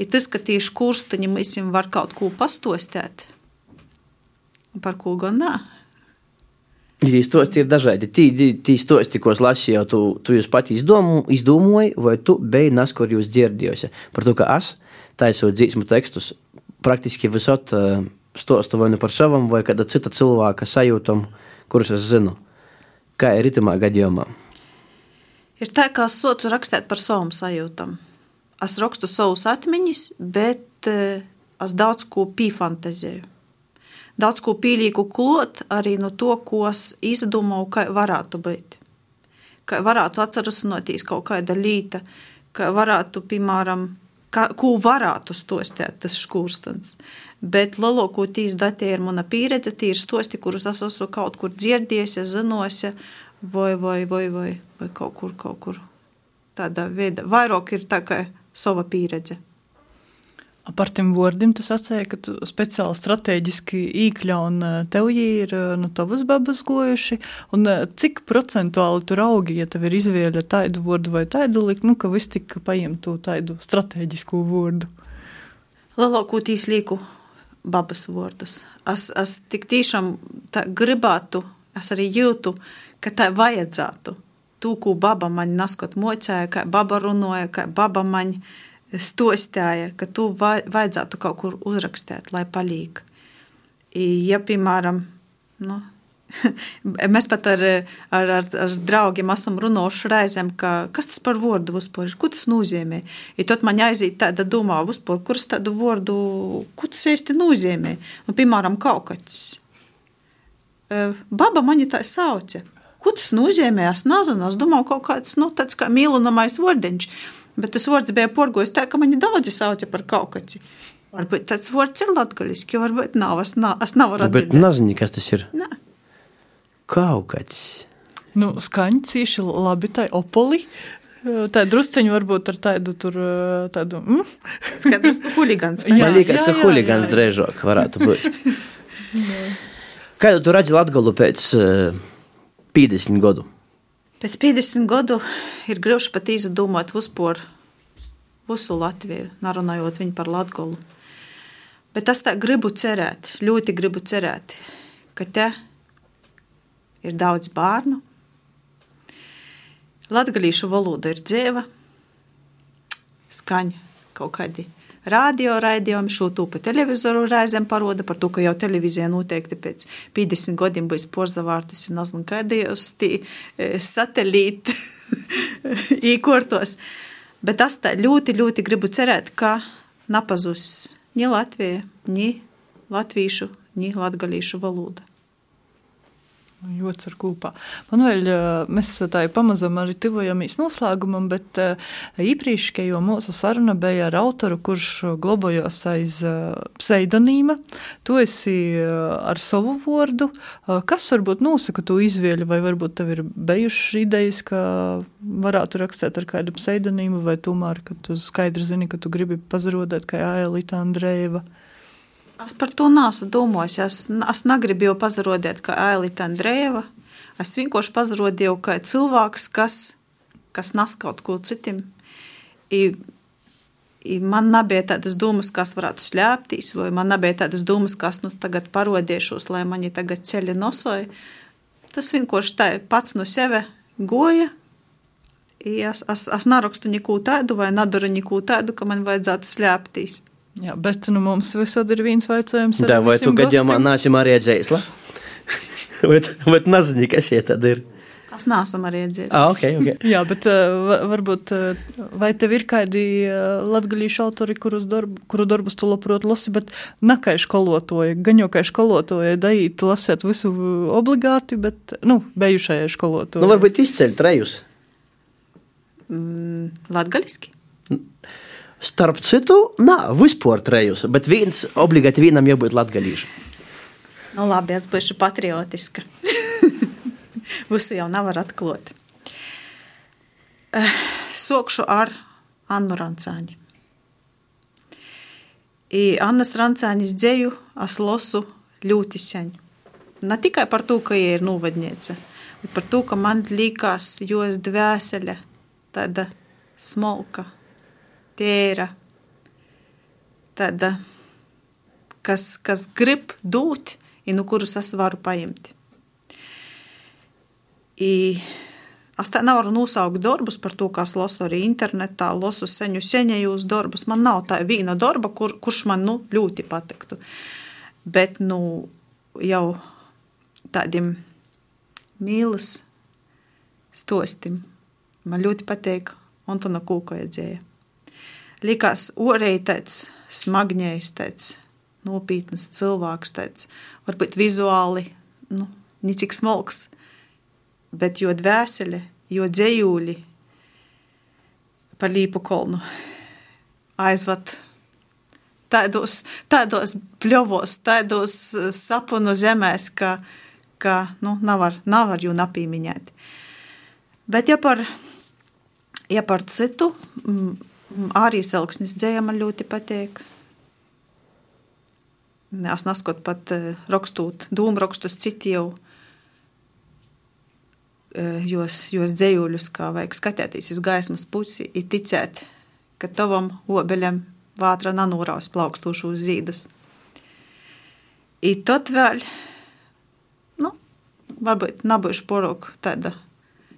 Ir tas, ka tieši kursteņi mēs viņam var kaut ko pastostēt, par ko gan nē. Tie stosti ir dažādi. Tī stosti, ko es lasīju, tu, tu jūs pati izdomu, izdomāji, vai tu biji nas, kur jūs dzirdējosi. Par to, ka es taisot dzīsmu tekstus, praktiski visot uh, stostu vai nu par savam, vai kāda cita cilvēka sajūtam, kurus es zinu. Kā ir ritamā gadījumā? Ir tā, kā es socu rakstīt par savām sajūtām. Es rakstu savus atmiņas, bet uh, es daudz ko pīfantazēju. Daudz ko pīlīgu klot arī no to, ko es izdomāju, kā varētu būt. Kā varētu atcerēties kaut kāda līta, kā varētu, piemēram, kā, ko varētu stostēt tas škūrstens. Bet lielākoties dati ir mana pieredze, tie ir stosti, kurus es esmu kaut kur dzirdējis, zinosi, vai, vai, vai, vai, vai kaut kur, kaut kur tādā veidā. Vairāk ir tā kā sava pieredze. Par tiem vārdiem tas atsēja, ka tu speciāli strateģiski īkļa un tev ir no tavas babas gojuši. Un cik procentuāli tur augi, ja tev ir izvēle tādu vārdu vai tādu likt, nu, ka viss tika paimtu tādu strateģisku vārdu? Lielākoties lieku babas vārdus. Es, es tik tiešām gribētu, es arī jūtu, ka tā vajadzētu. Tu, ko baba man naskot mocēja, kā baba runāja, kā baba man stostāja, ka tu vajadzētu kaut kur uzrakstīt, lai palīk. Ja, piemēram, nu, <laughs> Mēs pat ar, ar, ar, ar draugiem esam runājuši reizēm, ka, kas tas par vārdu vispār ir, ko tas nozīmē. Ja tad man aiziet tāda domā, vispār, kuras tādu vārdu, ko tas īsti nozīmē. Nu, piemēram, kaut kas. Baba mani tā sauca. Ko tas nozīmē? Es nezinu, es domāju, kaut kāds nu, tāds kā mīlināmais vārdiņš. Bet tas vārds bija porgojis tā, ka mani daudzi sauca par kaut kādu. Varbūt tāds vārds ir latgaļiski, varbūt nav. Es, nav, es nevaru atbildēt. Bet nezinu, kas tas ir. Nē kaut kāds. Nu, skaņa cīši labi, tā opoli. Tā drusceņi varbūt ar tādu tur tādu. Mm? Skatās, ka huligāns. Man liekas, ka huligāns drēžāk varētu būt. <laughs> Kādu tu redzi Latgolu pēc uh, 50 gadu? Pēc 50 gadu ir grūti pat izdomāt vispār visu Latviju, nerunājot viņu par Latgolu. Bet es tā gribu cerēt, ļoti gribu cerēt, ka te ir daudz bērnu. Latviešu valoda ir dzīva, skaņa kaut kādi radio raidījumi, šo to pa televizoru reizēm paroda par to, ka jau televīzija noteikti pēc 50 gadiem būs porzavārtus un nezinu, kādējos e, satelīti <laughs> īkortos. Bet es tā ļoti, ļoti gribu cerēt, ka napazus ni Latvija, ni latviešu, ni latgalīšu valoda. Jots ar kūpā. Man vēl, mēs tā pamazam arī tuvojamies noslēgumam, bet īpriekšējo mūsu saruna bija ar autoru, kurš globojos aiz pseidonīma. Tu esi ar savu vārdu. Kas varbūt nosaka tu izvēli, vai varbūt tev ir bijušas idejas, ka varētu rakstīt ar kādu pseidonīmu, vai tomēr, ka tu skaidri zini, ka tu gribi pazarodēt kā Aelita Andrejeva? Es par to nesu domājis. Es, es negribu pazarodēt kā Ailita Andrejeva. Es vienkārši pazarodēju kā cilvēks, kas, kas nes kaut ko citam. I, I man nebija tādas domas, kas varētu slēpties, vai man nebija tādas domas, kas nu tagad parodīšos, lai mani tagad ceļi nosoja. Tas vienkārši tā pats no sevi goja. Es, es, es nerakstu neko tādu vai nedaru neko tādu, ka man vajadzētu slēpties. Jā, bet nu, mums visur ir viens jautājums. Tā, <laughs> vai tu gadījumā nāsi Marija Dzēsla? vai, vai nezini, kas šie tad ir? Es neesmu arī dzirdējis. Ah, okay, okay. Jā, bet uh, varbūt, uh, vai tev ir kādi uh, latgaļīšu autori, kurus darbu, kuru darbus tu labprot lasi, bet nakai školotoja, gan jau kā školotoja, daīt lasēt visu obligāti, bet, nu, bejušajai školotoja. Nu, varbūt izceļ trejus. Mm, latgaļiski? Starp citu, nav vispār trejus, bet viens obligāti vienam jābūt latgaļīšam. Nu, labi, es būšu patriotiska. <laughs> Visu jau nevar atklāt. Sokšu ar Annu Rancāņu. Annas Rancāņas dzēju es losu ļoti sen. Ne tikai par to, ka viņa ir novadniece, bet par to, ka man liekas, jos dvēsele tāda smalka, tēra, tāda, kas, kas grib dot, un no kuras es varu paņemt. Es tā nevaru nosaukt darbus par to, kā es lasu arī internetā, lasu seņu seņējos darbus. Man nav tā viena darba, kur, kurš man nu, ļoti patiktu. Bet nu, jau tādiem mīlas stostim man ļoti patīk Antona Kūkoja dzēja. Likās smagņējs, tāds nopietns cilvēks, tāds varbūt vizuāli, nu, nicik smalks, bet jo dvēsele, jo dzējūļi par līpu kolnu aizvat tādos, tādos bļovos, tādos sapunu zemēs, ka, ka nu, nav var, nav var jū napīmiņēt. Bet ja par, ja par citu, arī selksnis dzēja man ļoti patīk. Es neskot pat rakstot dūmrakstus citi jau jos, jos dzējuļus, kā vajag skatīties uz gaismas pusi, ir ticēt, ka tavam obeļam vātra nanūraus plaukstošos zīdus. I tad vēl, nu, varbūt nabūšu porok tāda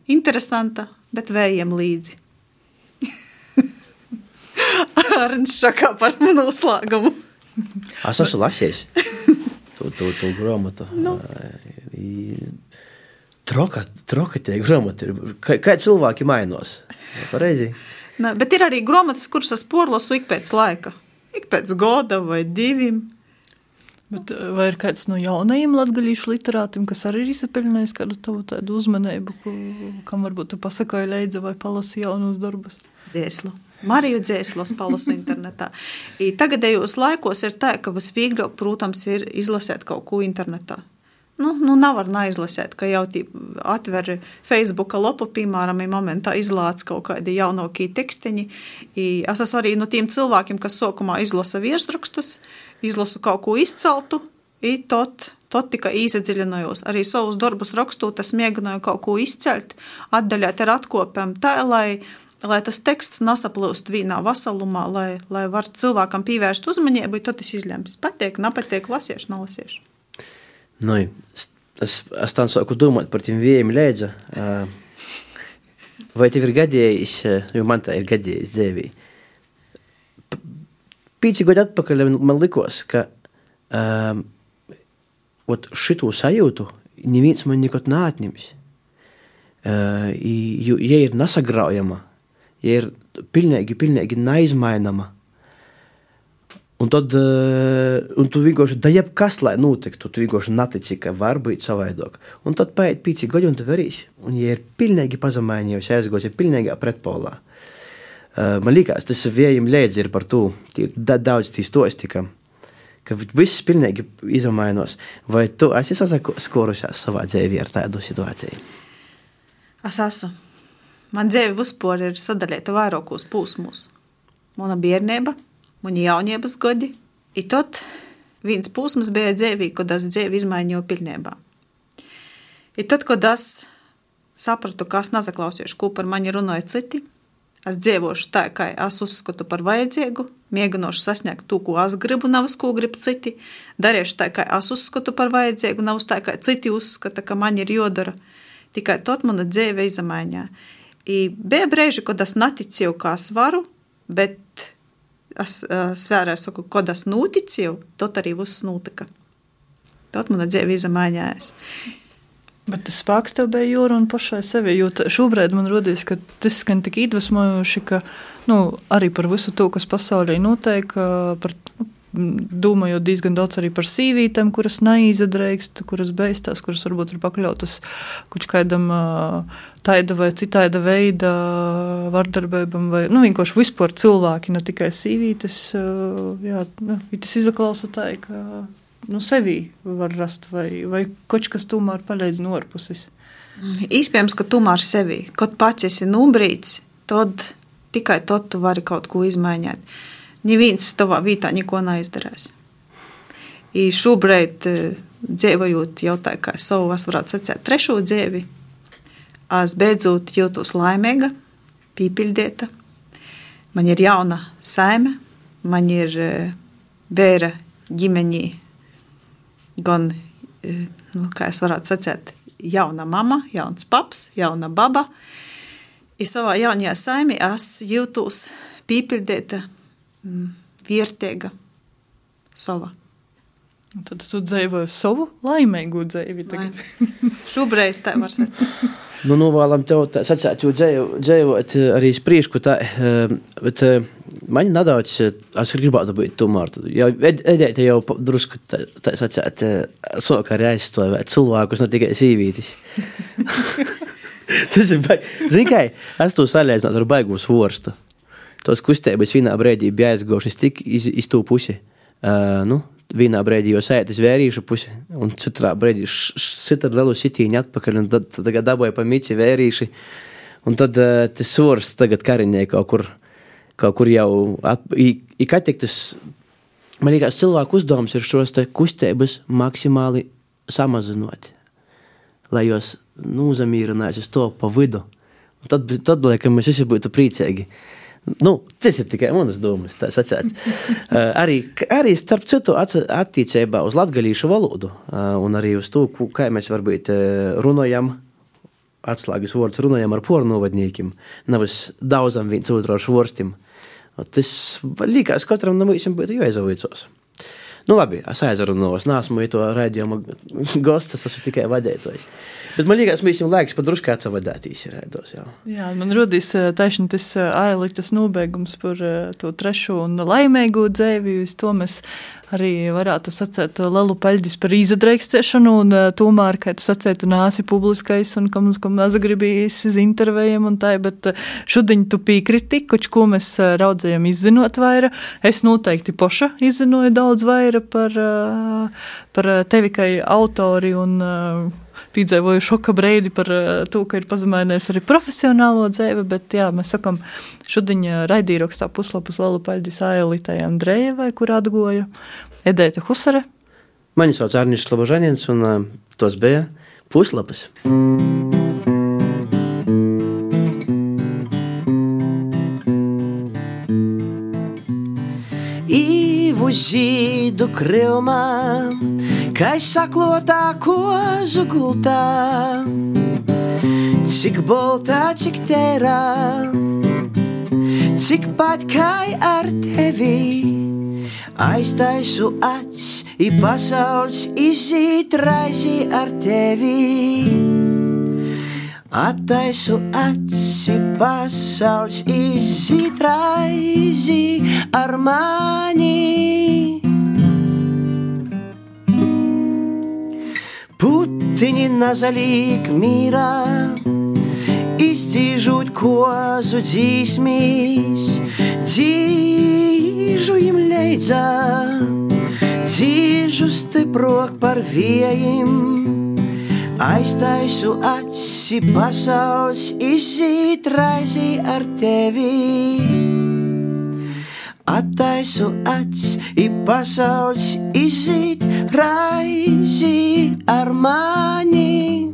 interesanta, bet vējiem līdzi. <laughs> Arns šakā par <laughs> manu uzlāgumu. Es esmu lasījis to, to, to grāmatu. Nu. Troka, troka tie grāmati ir. Kā, kā cilvēki mainās? Pareizi. Ne, bet ir arī grāmatas, kuras es porlasu ik pēc laika. Ik pēc gada vai diviem. Bet vai ir kāds no jaunajiem latgaļīšu literātiem, kas arī ir izpelnījis kādu tādu uzmanību, ku, kam varbūt tu pasakoji leidza vai palasi jaunus darbus? Dzieslu. Mariju dzēslos palasu internetā. I tagadējos laikos ir tā, ka visvieglāk, protams, ir izlasēt kaut ko internetā. Nu, nu nevar neizlasīt, ka jau atver Facebook lapu, piemēram, momentā izlāca kaut kādi jaunākie tekstiņi. I es esmu arī no tiem cilvēkiem, kas sākumā izlasa virsrakstus, izlasu kaut ko izceltu, un tad, tad tikai iesadziļinājos. Arī savus darbus rakstot, es mēģināju kaut ko izcelt, atdaļāt ar atkopēm tā, lai, lai tas teksts nesaplūst vienā veselumā, lai, lai var cilvēkam pievērst uzmanību, tad tas izlems. Patīk, nepatīk, lasiešu, nelasiešu. Nu, es, es, tā sāku domāt par tiem vējiem lēdza. Vai tev ir gadījis, jo man tā ir gadījis dzīvī. Pīci gadi atpakaļ man likos, ka um, šito sajūtu neviens man nekad neatņems. Uh, ja ir nesagraujama, ja ir pilnīgi, pilnīgi neizmainama, Un tad uh, un tu vienkārši da jebkas, lai notiktu, tu vienkārši netici, ka var būt savādāk. Un tad paiet pīci gadi, un tu varēsi. Un, ja ir pilnīgi pazemējies, aizgājis, ir pilnīgi pretpolā. Uh, man liekas, tas vējiem lēdz ir par to, ir da, daudz tīs tosti, ka, ka viss pilnīgi izmainos. Vai tu esi saskorusies savā dzīvē ar tādu situāciju? Es esmu. Man dzīve vispār ir sadalīta vairākos posmos. Mana bērnība man jaunības gadi, i tad viens posms bija dzīvī, kad es dzīvi izmainīju pilnībā. I tad, kad es sapratu, ka es nesaklausīšu, ko par mani runāja citi, es dzīvošu tā, kā es uzskatu par vajadzīgu, mēģināšu sasniegt to, ko es gribu, nevis ko grib citi, darīšu tā, kā es uzskatu par vajadzīgu, nevis tā, kā citi uzskata, ka man ir jodara. Tikai tad mana dzīve izmaiņā. I bija brīži, kad es neticēju, kā es varu, bet es svērēju, saku, kad es noticēju, tad arī viss notika. Tad mana dzīve izmainījās. Bet tas spēks tev bija jūra un pašai sevi. Jo šobrīd man rodas, ka tas skan tik iedvesmojoši, ka nu, arī par visu to, kas pasaulē notiek, par domājot diezgan daudz arī par sīvītēm, kuras neizadreikst, kuras beigstās, kuras varbūt ir pakļautas kaut kādam tāda vai citāda veida vardarbībam, vai nu, vienkārši vispār cilvēki, ne tikai sīvītes. Jā, nu, tas izklausa tā, ka nu, sevī var rast, vai, vai kaut kas tomēr palīdz no ārpuses. Iespējams, ka tomēr sevī, kad pats esi nubrīts, tad tikai tad tu vari kaut ko izmaiņot neviens tavā vietā neko neizdarīs. I šobrīd, e, dzīvojot jau tā kā savu, es varētu sacīt, trešo dzīvi, es beidzot jūtos laimīga, pīpildīta. Man ir jauna saime, man ir bērra e, ģimeņi, gan, e, nu, kā es varētu sacīt, jauna mama, jauns paps, jauna baba. I savā jaunajā saimē es jūtos pīpildīta, mm, vērtīga, sava. Tad tu dzīvoji savu laimīgu dzīvi. Šobrīd tā var sacīt. <laughs> Nu, novēlam tev sacīt, dzīvot arī spriežku tā, eh, bet eh, man nedaudz, eh, es gribētu būt tomēr, jau edēt jau drusku tā, sacīt, soka arī aizstāvēt cilvēkus, ne tikai sīvītis. <laughs> Tas ir. Zini, kā, es to salīdzinātu ar baigus vorstu tos kustības vienā brīdī bija aizgājušas tik iz, iz to pusi. Uh, nu, vienā brīdī jau sēž vērīšu pusi, un citā brīdī šita lielu sitīņu atpakaļ, un tad, tad dabūja pa mici vērīši. Un tad uh, tas sors tagad kariņē kaut kur, kaut kur jau, at, i, i kā tik tas, man liekas, cilvēku uzdevums ir šos kustības maksimāli samazinot, lai jos nūzamīrinās uz to pa vidu. Un tad, tad, laikam, mēs visi būtu priecīgi. Uh, Nu, tas ir tikai manas domas. uh, <laughs> arī, arī starp citu attiecībā uz latviešu valodu uh, un arī uz to, kā mēs varbūt uh, runājam. Atslēgas vārds runājam ar pornovadniekiem, nevis daudzam viens otru švorstim. Tas liekas, katram no mums būtu jāizvaicos. Nu, labi, es aizrunājos, nesmu to raidījuma gosts, es esmu tikai vadītājs. Bet man liekas, mēs jau laiks pat drusku atsavadētīs ir ēdos. Jā, man rodīs taisni tas ālikas nobeigums par to trešo un laimīgo dzēvi, uz to mēs arī varētu sacēt lielu paļģis par izadreikstēšanu, un tomēr, kā tu sacēji, tu nāsi publiskais un kam, kam maz gribīs iz intervējiem un tā, bet šodien tu piekriti, koč ko mēs raudzējam izzinot vaira. Es noteikti poša izzinoju daudz vaira par, par tevi kā autori un piedzīvoju šoka brīdi par eh, to, ka ir pazemējies arī profesionālo dzīvi, bet jā, mēs sakam, šodien raidījumā puslapus lielu paļģis Ailitai Andrejevai, kur atgoja Edēta Husare. Mani sauc Arnis Slabožanins, un uh, tos bija puslapas. Īvu žīdu krilmā Kā saklotā kozu gultā, cik boltā, cik tērā, cik pat kā ar tevi. Aiztaisu acis, i pasaules iziet raizi ar tevi. Attaisu aci, pasaules iziet raizi ar mani. Putiņi nazalīk mīrā, izcīžot kozu dzīsmīs, dzīžu im leidzā, dzīžu stiprok par vējiem. Aiztaisu aci pasaules, izzīt raizi ar tevi. Attaisu acis, i pasaules izzīt raizi ar mani.